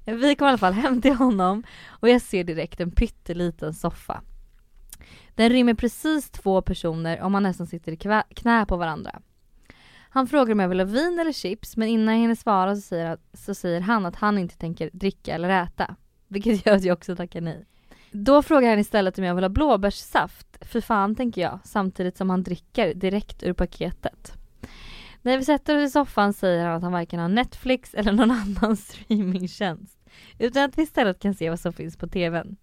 Vi kom i alla fall hem till honom och jag ser direkt en pytteliten soffa. Den rymmer precis två personer och man nästan sitter i knä på varandra. Han frågar om jag vill ha vin eller chips men innan jag hinner svara så säger, att, så säger han att han inte tänker dricka eller äta. Vilket gör att jag också tackar nej. Då frågar han istället om jag vill ha blåbärssaft. För fan tänker jag, samtidigt som han dricker direkt ur paketet. När vi sätter oss i soffan säger han att han varken har Netflix eller någon (laughs) annan streamingtjänst. Utan att vi istället kan se vad som finns på TVn.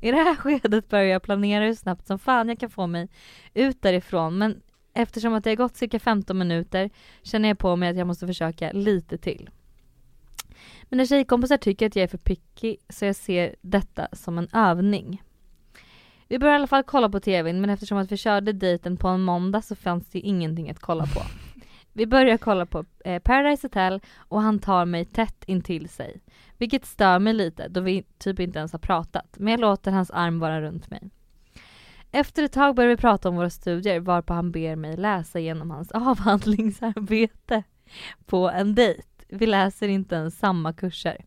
I det här (laughs) skedet börjar jag planera hur snabbt som fan jag kan få mig ut därifrån men eftersom att det har gått cirka 15 minuter känner jag på mig att jag måste försöka lite till. Mina tjejkompisar tycker att jag är för picky så jag ser detta som en övning. Vi började i alla fall kolla på TVn men eftersom att vi körde dejten på en måndag så fanns det ingenting att kolla på. (laughs) Vi börjar kolla på eh, Paradise Hotel och han tar mig tätt intill sig. Vilket stör mig lite då vi typ inte ens har pratat. Men jag låter hans arm vara runt mig. Efter ett tag börjar vi prata om våra studier varpå han ber mig läsa igenom hans (laughs) avhandlingsarbete på en dejt. Vi läser inte ens samma kurser.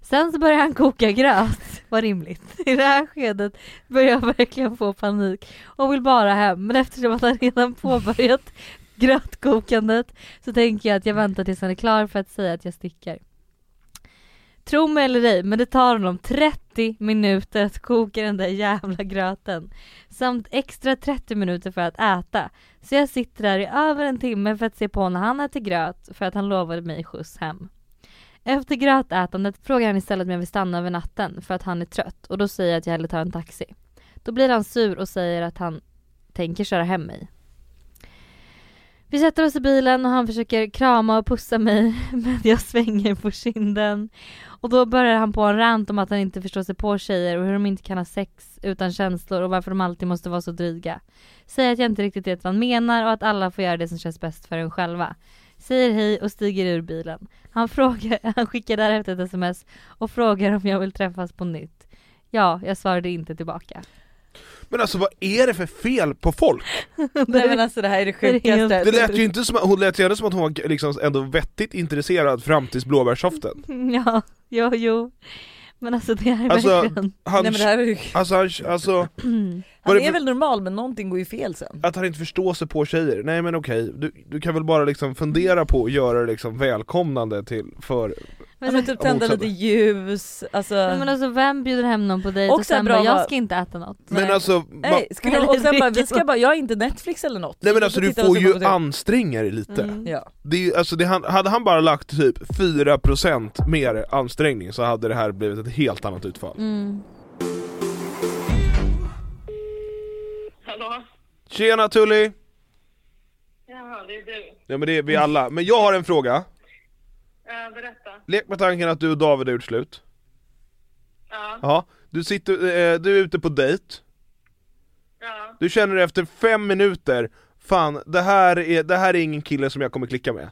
Sen så börjar han koka gröt, (laughs) vad rimligt. I det här skedet börjar jag verkligen få panik och vill bara hem men eftersom att han redan påbörjat (laughs) grötkokandet så tänker jag att jag väntar tills han är klar för att säga att jag sticker. Tro mig eller ej, men det tar honom 30 minuter att koka den där jävla gröten. Samt extra 30 minuter för att äta. Så jag sitter där i över en timme för att se på när han äter gröt för att han lovade mig skjuts hem. Efter grötätandet frågar han istället om jag vill stanna över natten för att han är trött och då säger jag att jag hellre tar en taxi. Då blir han sur och säger att han tänker köra hem mig. Vi sätter oss i bilen och han försöker krama och pussa mig (laughs) men jag svänger på kinden. Och då börjar han på en rant om att han inte förstår sig på tjejer och hur de inte kan ha sex utan känslor och varför de alltid måste vara så dryga. Säger att jag inte riktigt vet vad han menar och att alla får göra det som känns bäst för en själva. Säger hej och stiger ur bilen. Han, frågar, (laughs) han skickar därefter ett sms och frågar om jag vill träffas på nytt. Ja, jag svarade inte tillbaka. Men alltså vad är det för fel på folk? (laughs) Nej men alltså det här är det sjukaste. Det lät ju inte som, hon lät ju ändå som att hon var liksom ändå vettigt intresserad fram tills blåbärssoften. (laughs) Ja, jo, jo. Men alltså det är Alltså, verkligen... Han, Nej men det här är alltså, han, alltså, (clears throat) Han det är för- väl normal men någonting går ju fel sen. att han inte förstår sig på tjejer, nej men okej, du, du kan väl bara liksom fundera på att göra det liksom välkomnande till, för, Ja, men typ tända motsatt. lite ljus, alltså... Nej, men alltså vem bjuder hem någon på dejt och Också sen bra bara, jag ska inte äta något. men Nej. alltså, Nej, ska vi, och sen bara, vi ska bara, jag har inte Netflix eller något. nej men alltså du får ju anstränga dig lite. Mm. Ja. Det är, alltså det, han- hade han bara lagt typ 4% mer ansträngning så hade det här blivit ett helt annat utfall. Mm. Hallå? Tjena Tully! Jaha, det är du. Ja men det är vi alla, men jag har en fråga. Uh, berätta. Lek med tanken att du och David är gjort slut. Ja, Ja, du, sitter, eh, du är ute på dejt, ja. du känner efter fem minuter Fan, det här, är, det här är ingen kille som jag kommer klicka med.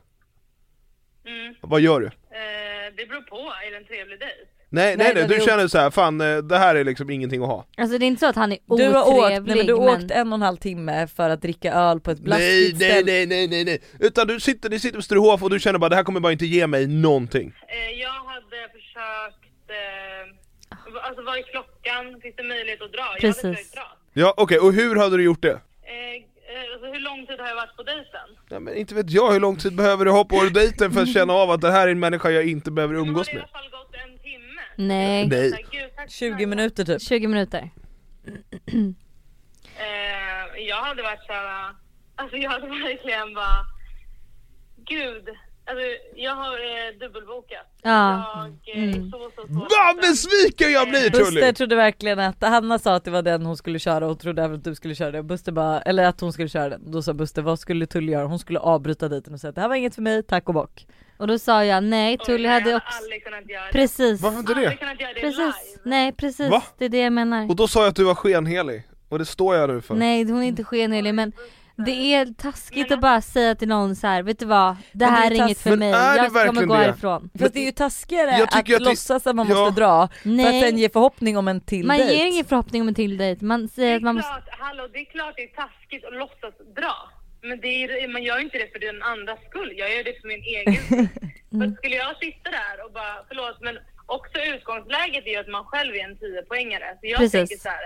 Mm. Vad gör du? Eh, det beror på, är det en trevlig dejt? Nej nej Nej, nej, du känner så här, fan eh, det här är liksom ingenting att ha. Alltså det är inte så att han är Du otrevlig har åkt, nej, men du har men... åkt en och en halv timme för att dricka öl på ett Nej blaskigt nej ställe. nej nej nej nej, utan du sitter, ni sitter på Sturehof och du känner bara det här kommer bara inte ge mig någonting. Eh, jag hade försökt... Eh, alltså vad är klockan? Finns det möjlighet att dra? Jag Precis. hade försökt dra. Ja okej, och hur hade du gjort det? Eh, eh, alltså hur lång tid har jag varit på dejten? Ja, men inte vet jag, hur lång tid behöver du ha på dejten för att känna av att det här är en människa jag inte behöver Det umgås har i med? alla fall gått en timme. Nej, Nej. Så här, Gud, tack 20 snälla. minuter typ. 20 minuter. (clears throat) Eh, jag hade varit såhär, alltså jag hade (laughs) verkligen bara, gud, alltså jag har eh, dubbelbokat. Ja. Jag eh, Mm. så, så, så Vad besviken jag blir Buster Tully! trodde verkligen att, Hanna sa att det var den hon skulle köra och trodde även att du skulle köra det. Buster bara, eller att hon skulle köra den. Då sa Buster, vad skulle Tully göra? Hon skulle avbryta dejten och säga att det här var inget för mig, tack och bock. Och då sa jag nej, Tully jag hade också... aldrig kunnat göra det. Precis. Varför inte Aldrig det? kunnat göra det Precis. live. Nej precis, Va? det är det jag menar. Och då sa jag att du var skenhelig, och det står jag nu för. Nej hon är inte skenhelig men Det är taskigt att bara säga till någon så här, vet du vad, det Men det här är är inget för mig, jag kommer gå det? härifrån. För det är ju taskigare Jag att, att det- låtsas att man Ja. måste dra för att sen Nej, ge förhoppning om en till man dejt. ger ingen förhoppning om en till dejt, man Det säger är att man måste... klart, hallå, det är klart det är taskigt att låtsas dra. Men det är, man gör ju inte det för den andras skull, jag gör det för min egen skull. (laughs) Mm. För skulle jag sitta där och bara, förlåt men också utgångsläget är ju att man själv är en 10-poängare. Så jag Precis. tänker så här.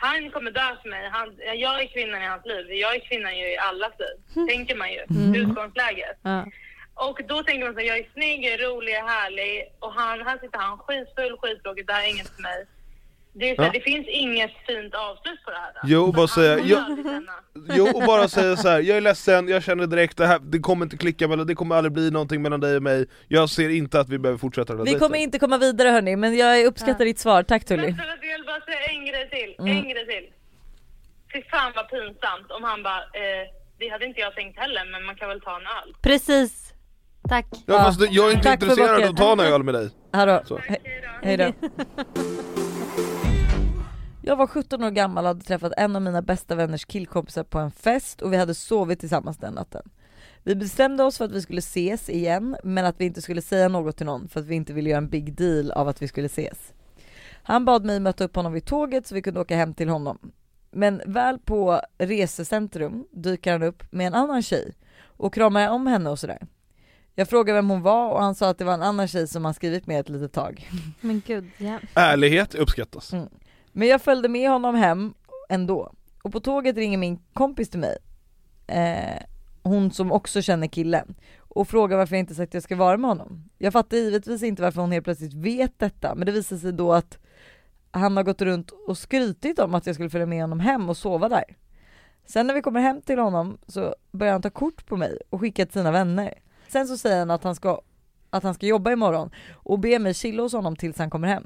Han kommer dö för mig, han, jag är kvinnan i hans liv, jag är kvinnan i allas liv. Tänker man ju, utgångsläget. Ja. Och då tänker man så här, jag är snygg, jag är rolig, jag är härlig och han, här sitter han skitfull, skittråkig, det här är inget för mig. Det, är så här, Ja. det finns inget fint avslut på det här. Då. Jo, För bara han säga, jag- Jo och bara säga så här. jag är ledsen, jag känner direkt det här, det kommer inte klicka mellan, det kommer aldrig bli någonting mellan dig och mig Jag ser inte att vi behöver fortsätta den Vi dejten. kommer inte komma vidare hörni, men jag uppskattar ditt svar, tack Tully. Men jag vill bara säga en grej till. Mm. En grej till. Fy fan vad pinsamt om han bara, eh, det hade inte jag tänkt heller, men man kan väl ta en öl. Precis, tack. Ja fast jag är inte Tack intresserad av att ta en öl med dig Hallå. Så. Okej då. Hej då. (laughs) Jag var 17 år gammal och hade träffat en av mina bästa vänners killkompisar på en fest och vi hade sovit tillsammans den natten. Vi bestämde oss för att vi skulle ses igen men att vi inte skulle säga något till någon för att vi inte ville göra en big deal av att vi skulle ses. Han bad mig möta upp honom vid tåget så vi kunde åka hem till honom. Men väl på resecentrum dyker han upp med en annan tjej och kramar om henne och sådär. Jag frågade vem hon var och han sa att det var en annan tjej som han skrivit med ett litet tag. Men gud, ja. Ärlighet uppskattas Mm. Men jag följde med honom hem ändå. Och på tåget ringer min kompis till mig, eh, hon som också känner killen, och frågar varför jag inte sagt att jag ska vara med honom. Jag fattar givetvis inte varför hon helt plötsligt vet detta, men det visar sig då att han har gått runt och skrytit om att jag skulle följa med honom hem och sova där. Sen när vi kommer hem till honom så börjar han ta kort på mig och skicka till sina vänner. Sen så säger han att han ska, att han ska jobba imorgon och ber mig chilla hos honom tills han kommer hem.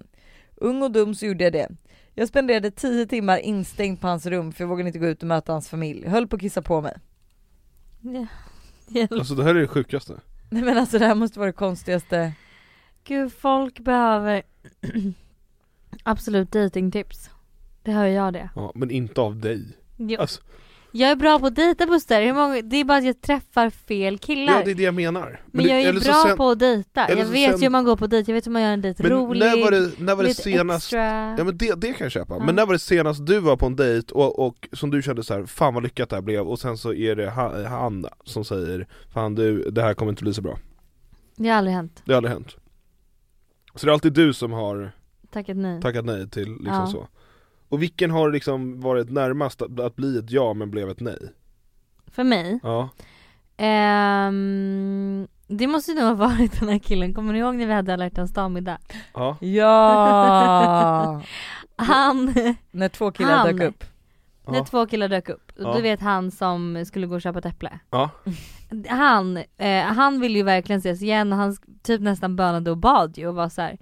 Ung och dum så gjorde jag det. Jag spenderade tio timmar instängd på hans rum för jag vågade inte gå ut och möta hans familj. Höll på att kissa på mig. ja. Hjälp. Alltså det här är det sjukaste Nej men alltså det här måste vara det konstigaste. Gud, folk behöver (clears throat) absolut datingtips. Det hör jag det. ja, Men inte av dig Jo. alltså, Jag är bra på att dejta Buster, Hur många, det är bara att jag träffar fel killar. Ja det är det jag menar men det- jag är bra sen- på att dejta. Jag vet sen- ju hur man går på dejt, jag vet hur man gör en dejt Men rolig, när var det, när var det senast extra. Ja men det, det kan jag köpa, Ja. men när var det senast du var på en dejt och, och som du kände så här, fan vad lyckat det här blev och sen så är det han, han som säger Fan du, det här kommer inte bli så bra Det har aldrig hänt. Det har aldrig hänt Så det är alltid du som har Tackat nej. tackat nej till liksom Ja. så Och vilken har liksom varit närmast att, att bli ett ja men blev ett nej? För mig, Ja, ehm, det måste ju nog ha varit den här killen, kommer ni ihåg när vi hade alla hjärtans dag-middag? ja, Ja! (laughs) Han, när två killar Han. dök upp. när ja, två killar dök upp, Ja. du vet han som skulle gå och köpa ett äpple. ja, Han, eh, han ville ju verkligen ses igen och han typ nästan bönade och bad ju och var så här.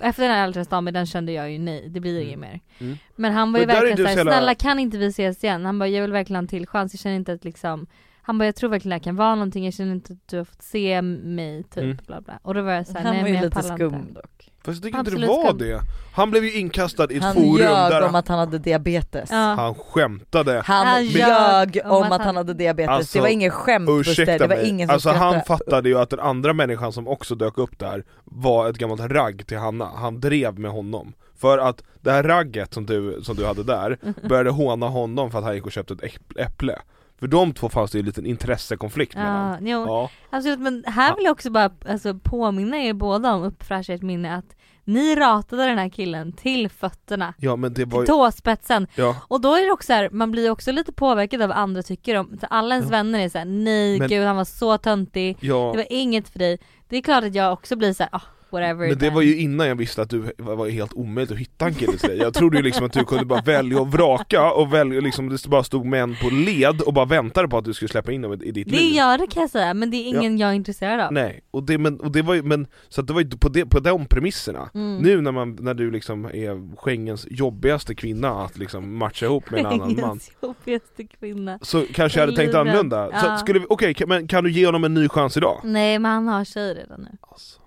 Efter den här alla kände jag ju nej, det blir Mm. inget mer. Mm. Men han var ju Men verkligen såhär, snälla kan inte vi ses igen? Han bara, jag vill verkligen ha en till chans, jag känner inte att liksom Han bara, jag tror verkligen det här kan vara någonting, jag känner inte att du har fått se mig typ Mm. bla bla. Och då var jag såhär, Han nej var men ju jag lite pallar skum inte. dock. fast jag tycker inte det var skum. det Han blev ju inkastad i ett Han forum ljög där om att han hade diabetes. Ja. han skämtade Han, Han ljög ljög om att han hade diabetes, Alltså, det var ingen skämt Buster, Ursäkta det var mig, ingen som alltså han skrattade. fattade ju att den andra människan som också dök upp där var ett gammalt ragg till Hanna, han drev med honom För att det här ragget som du, som du hade där, (laughs) började håna honom för att han gick och köpte ett äpp- äpple För de två fanns det ju en liten intressekonflikt mellan. Ja, jo, Ja, absolut men här vill jag också bara alltså, påminna er båda om, uppfräscha ert minne att ni ratade den här killen till fötterna, ja men det var till ju, tåspetsen. ja, Och då är det också här, man blir också lite påverkad av vad andra tycker om, så alla ens Ja. vänner är såhär nej Men- gud han var så töntig, ja. Det var inget för dig. Det är klart att jag också blir såhär, ah whatever. Men det var ju innan jag visste att du var helt omöjligt att hitta en kille till dig Jag trodde ju liksom att du kunde bara välja och vraka och välja liksom, det bara stod män på led och bara väntade på att du skulle släppa in dem i, i ditt Det liv gör det kan jag säga, men det är ingen jag är intresserad av. Nej, och det, men, och det var ju, men, så att det var ju på, det, på de premisserna Mm. Nu när, man, när du liksom är Schengens jobbigaste kvinna att liksom matcha ihop med en annan man Schengens jobbigaste kvinna. Så kanske jag hade tänkt annorlunda, Ja. okej, kan- men kan du ge honom en ny chans idag? Nej men han har tjej redan nu. Alltså.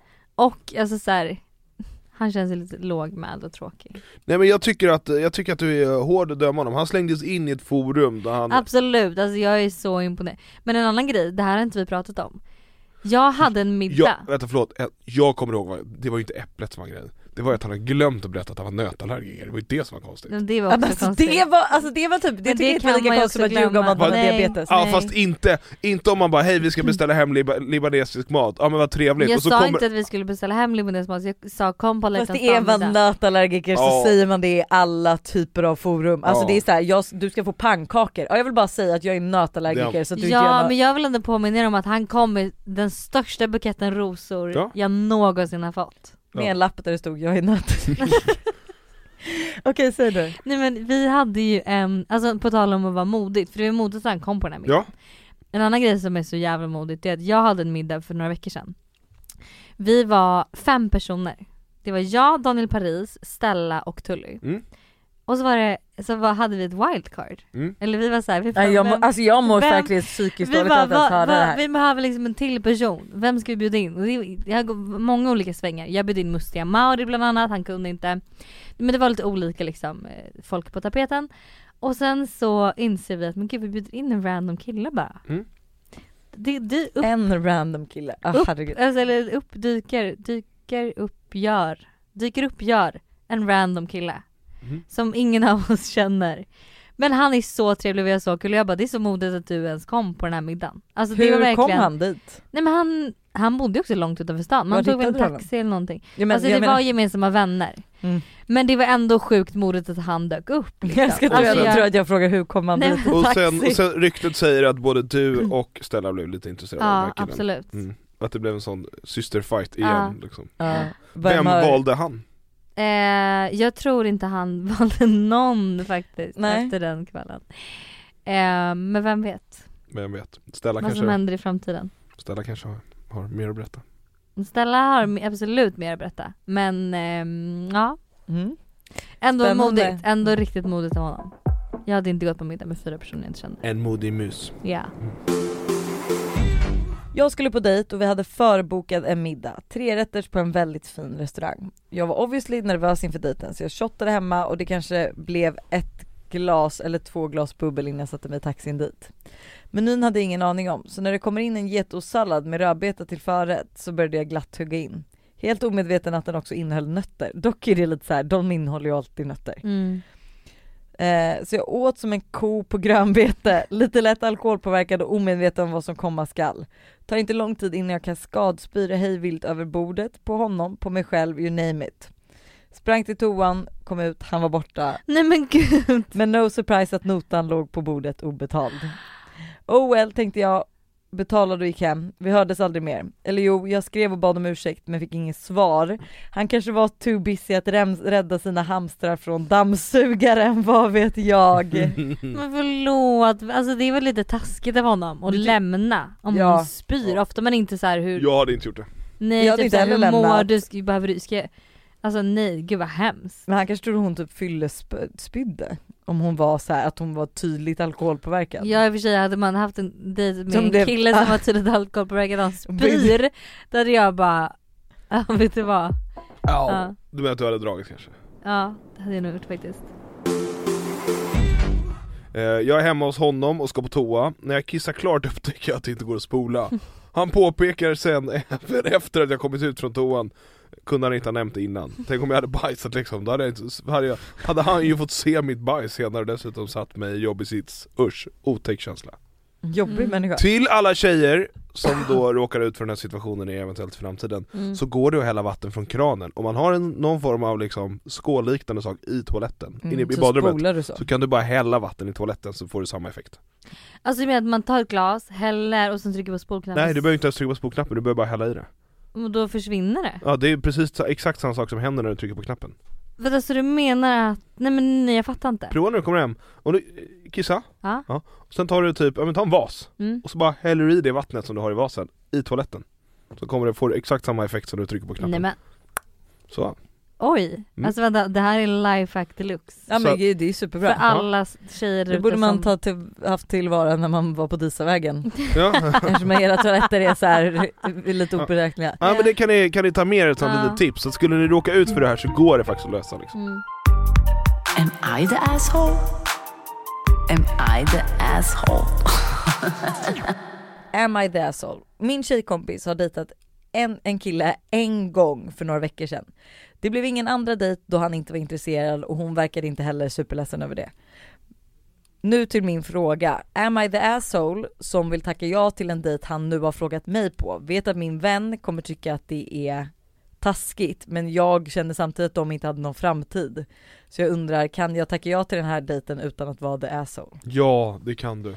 Och alltså så här, Han känns lite lågmäld och tråkig. Nej men jag tycker att, jag tycker att du är hård att döma honom, han slängdes in i ett forum där han Absolut, alltså jag är så imponerad. Men en annan grej, det här har inte vi pratat om. Jag hade en middag. jag, vänta förlåt, jag kommer ihåg, vad- det var ju inte äpplet som var grejen Det var ju att han hade glömt att berätta att han var nötallergiker, det var ju det som var konstigt Men det var Ja, också alltså, konstigt. det, var, alltså, det var typ, det Men tycker det jag inte kan lika man ju konstigt som att också ljuga om att man har diabetes. Ja Nej. fast inte, inte om man bara hej vi ska beställa hem liba, libanesisk mat, ja men vad trevligt Jag och så sa kommer inte att vi skulle beställa hem libanesisk mat, jag sa kom på Fast det är man nötallergiker så Ja. säger man det i alla typer av forum. Alltså Ja. det är såhär, jag, du ska få pannkakor. Ja, jag vill bara säga att jag är nötallergiker Ja. så att du Ja något- men jag vill ändå påminna er om att han kom med den största buketten rosor Ja. jag någonsin har fått. Med Ja. en lapp där det stod jag är nötallergiker. (laughs) Okej säg du. Nej men vi hade ju en, alltså på tal om att vara modigt, för det var modigt att han kom på den här middagen. Ja, En annan grej som är så jävla modigt är att jag hade en middag för några veckor sedan. Vi var fem personer. Det var jag, Daniel Paris, Stella och Tully. Mm. Och så var det, så var, hade vi ett wildcard. Mm. Eller vi var såhär, vi bara, Nej, jag, må, vem- alltså jag mår vem- verkligen psykiskt vi dåligt av att ens höra det här. vi behöver liksom en till person, vem ska vi bjuda in? Och det, jag går många olika svängar, jag bjöd in Mustiga Mauri bland annat, han kunde inte. Men det var lite olika liksom, eh, folk på tapeten. Och sen så inser vi att men gud vi bjuder in en random kille bara. Mm. Det, det upp, En random kille, ah, upp, herregud. alltså, eller upp, dyker, dyker upp, gör, dyker upp, gör en random kille. Mhm. Som ingen av oss känner. Men han är så trevlig och vi har så kul och jag bara det är så modigt att du ens kom på den här middagen. Alltså det var Hur verkligen, kom han dit? Nej men han, han bodde ju också långt utanför stan, man tog en taxi eller någonting. Ja, men, alltså det menar- var gemensamma vänner. Mm. Men det var ändå sjukt modigt att han dök upp. (laughs) Liksom. Jag ska tro Alltså, att jag tror att jag frågar hur kom han Nej, dit och sen, och sen ryktet säger att både du och Stella blev lite intresserade av den Ja här killen absolut. mm. Att det blev en sån systerfight igen Ja. liksom. Ja. Vem har- valde han? Eh, jag tror inte han (laughs) valde någon faktiskt Nej. efter den kvällen. Eh, men vem vet Vem vet? Stella vad som kanske, händer i framtiden. Stella kanske har, har mer att berätta Stella har absolut mer att berätta. Men ehm, ja, Mm. ändå Spännande. modigt. Ändå riktigt modigt av honom. Jag hade inte gått på middag med fyra personer jag inte kände. En modig mus Ja. Jag skulle på dejt och vi hade förbokat en middag, tre rätters på en väldigt fin restaurang. Jag var obviously nervös inför dejten så jag shottade hemma och det kanske blev ett glas eller två glas bubbel innan jag satte mig i taxin dit. Menyn hade jag ingen aning om så när det kommer in en getostsallad med rödbeta till förrätt så började jag glatt hugga in. Helt omedveten att den också innehöll nötter. Dock är det lite så här, de innehåller ju alltid nötter. Mm. Eh, så jag åt som en ko på grönbete, (laughs) lite lätt alkoholpåverkad och omedveten om vad som komma skall. Tar inte lång tid innan jag kaskadspyr hejvilt över bordet, på honom, på mig själv, you name it. Sprang till toan, kom ut, han var borta. Nej men gud. Men no surprise att notan låg på bordet obetald. Oh well tänkte jag, betalade och gick hem. Vi hördes aldrig mer. Eller jo, jag skrev och bad om ursäkt men fick inget svar. Han kanske var too busy att rädda sina hamstrar från dammsugaren, (laughs) vad vet jag? (laughs) Men förlåt, alltså det är väl lite taskigt av honom att Men lämna om Ja. hon spyr. Ofta man inte så här hur, Jag hade inte gjort det nej Jag hade typ inte heller hur mår lämnat. du, ska, behöver du, ska jag, alltså nej gud vad hemskt. Men han kanske trodde hon typ fyllespydde. Om hon var så här, att hon var tydligt alkoholpåverkad. Ja i och för sig hade man haft en dejt med Som en blev- kille som Ah. (laughs) var tydligt alkoholpåverkad och han spyr, då hade jag bara, ja (laughs) vet du vad? Ja. Du menar att du hade dragit kanske? Ja det hade jag nog gjort faktiskt. Eh, jag är hemma hos honom och ska på toa, när jag kissar klart (laughs) upptäcker jag att det inte går att spola Han påpekar sen, även efter att jag kommit ut från toan Kunde han inte ha nämnt det innan Tänk om jag hade bajsat liksom, då hade, jag inte, hade, jag, hade han ju fått se mitt bajs senare och dessutom satt mig i jobbig sits Usch, otäck känsla Jobbig Mm. människa. Till alla tjejer som då råkar ut för den här situationen i eventuellt framtiden Mm. Så går det att hälla vatten från kranen, om man har en, någon form av liksom skålliknande sak i toaletten, inne i Mm, så badrummet så. Så kan du bara hälla vatten i toaletten så får du samma effekt Alltså du menar att man tar ett glas, häller och sen trycker på spolknappen? Nej du behöver inte ens trycka på spolknappen, du behöver bara hälla i det Och då försvinner det? Ja det är precis exakt samma sak som händer när du trycker på knappen. Vänta så du menar att, nej men nej jag fattar inte. Prova när du kommer hem, och du, kissa, Ja. och sen tar du typ, ja men ta en vas. Mm. och så bara häller du i det vattnet som du har i vasen i toaletten. Så kommer det få exakt samma effekt som när du trycker på knappen. Nej men, Så, Oj, Mm. alltså vänta, det här är lifehack deluxe. Ja men Så- gud, det är ju För superbra. alla tjejer Det borde man som- ta till, haft tillvara när man var på Disavägen. Ja. Eftersom era toaletter är så här lite oberäkneliga. ja men det kan ni, kan ni ta med er som Ja. litet tips, så skulle ni råka ut för det här så går det faktiskt att lösa liksom. Mm. Am I the asshole? Am I the asshole? Am I the asshole? Min tjejkompis har dejtat en, en kille en gång för några veckor sedan. Det blev ingen andra dejt då han inte var intresserad och hon verkade inte heller superledsen över det. Nu till min fråga. Am I the asshole som vill tacka ja till en dejt han nu har frågat mig på? Vet att min vän kommer tycka att det är taskigt men jag känner samtidigt att de inte hade någon framtid. Så jag undrar, kan jag tacka ja till den här dejten utan att vara the asshole? Ja, det kan du.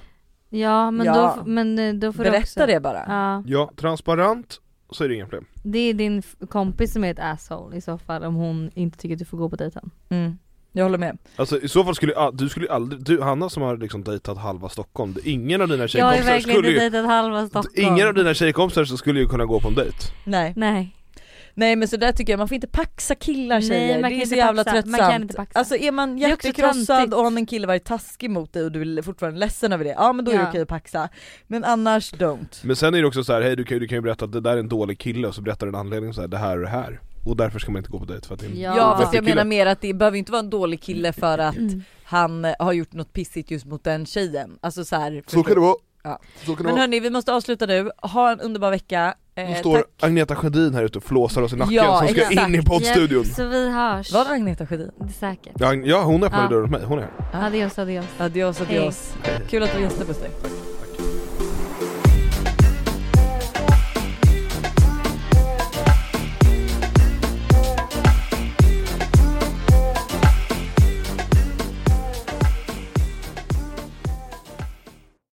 Ja men Ja. då, men eh, då får du Berätta också... det bara. Ja, Ja, transparent så är det inga problem. det är din kompis som är ett asshole i så fall om hon inte tycker att du får gå på dejten. Mm. Jag håller med. Alltså i så fall skulle du skulle aldrig, du Hanna som har liksom dejtat halva Stockholm, ingen av dina Jag har ju tjejkompisar verkligen skulle inte dejtat halva Stockholm. Ingen av dina tjejkompisar skulle ju kunna gå på en dejt Nej. Nej. Nej men så där tycker jag, man får inte paxa killar Nej, tjejer, man det kan är så inte jävla paxa. Man tröttsamt. kan inte paxa. Alltså är man Det hjärtekrossad och om en kille varit taskig mot dig och du är fortfarande ledsen över det, ja men då är det Ja. okej att paxa. Men annars don't. Men sen är det också så här, hej du kan, ju- du kan ju berätta att det där är en dålig kille och så berättar du en anledning så här, det här och det här Och därför ska man inte gå på dejt för att det är en Ja. Ja, fast jag kille. menar mer att det behöver inte vara en dålig kille för att Mm. han eh, har gjort något pissigt just mot den tjejen. Alltså så här, Så kan det vara, Ja. så kan det Men hörni vi måste avsluta nu, ha en underbar vecka. Eh, Nu står tack. Agneta Sjödin här ute och flåsar oss i nacken Ja, som ska exakt. in i poddstudion Ja, så vi hörs. Var det Agneta Sjödin? Det är säkert. ja, ja hon öppnade Ja. dörren åt mig, hon är här Adios adios. Adios adios. Kul att du gästade Buster.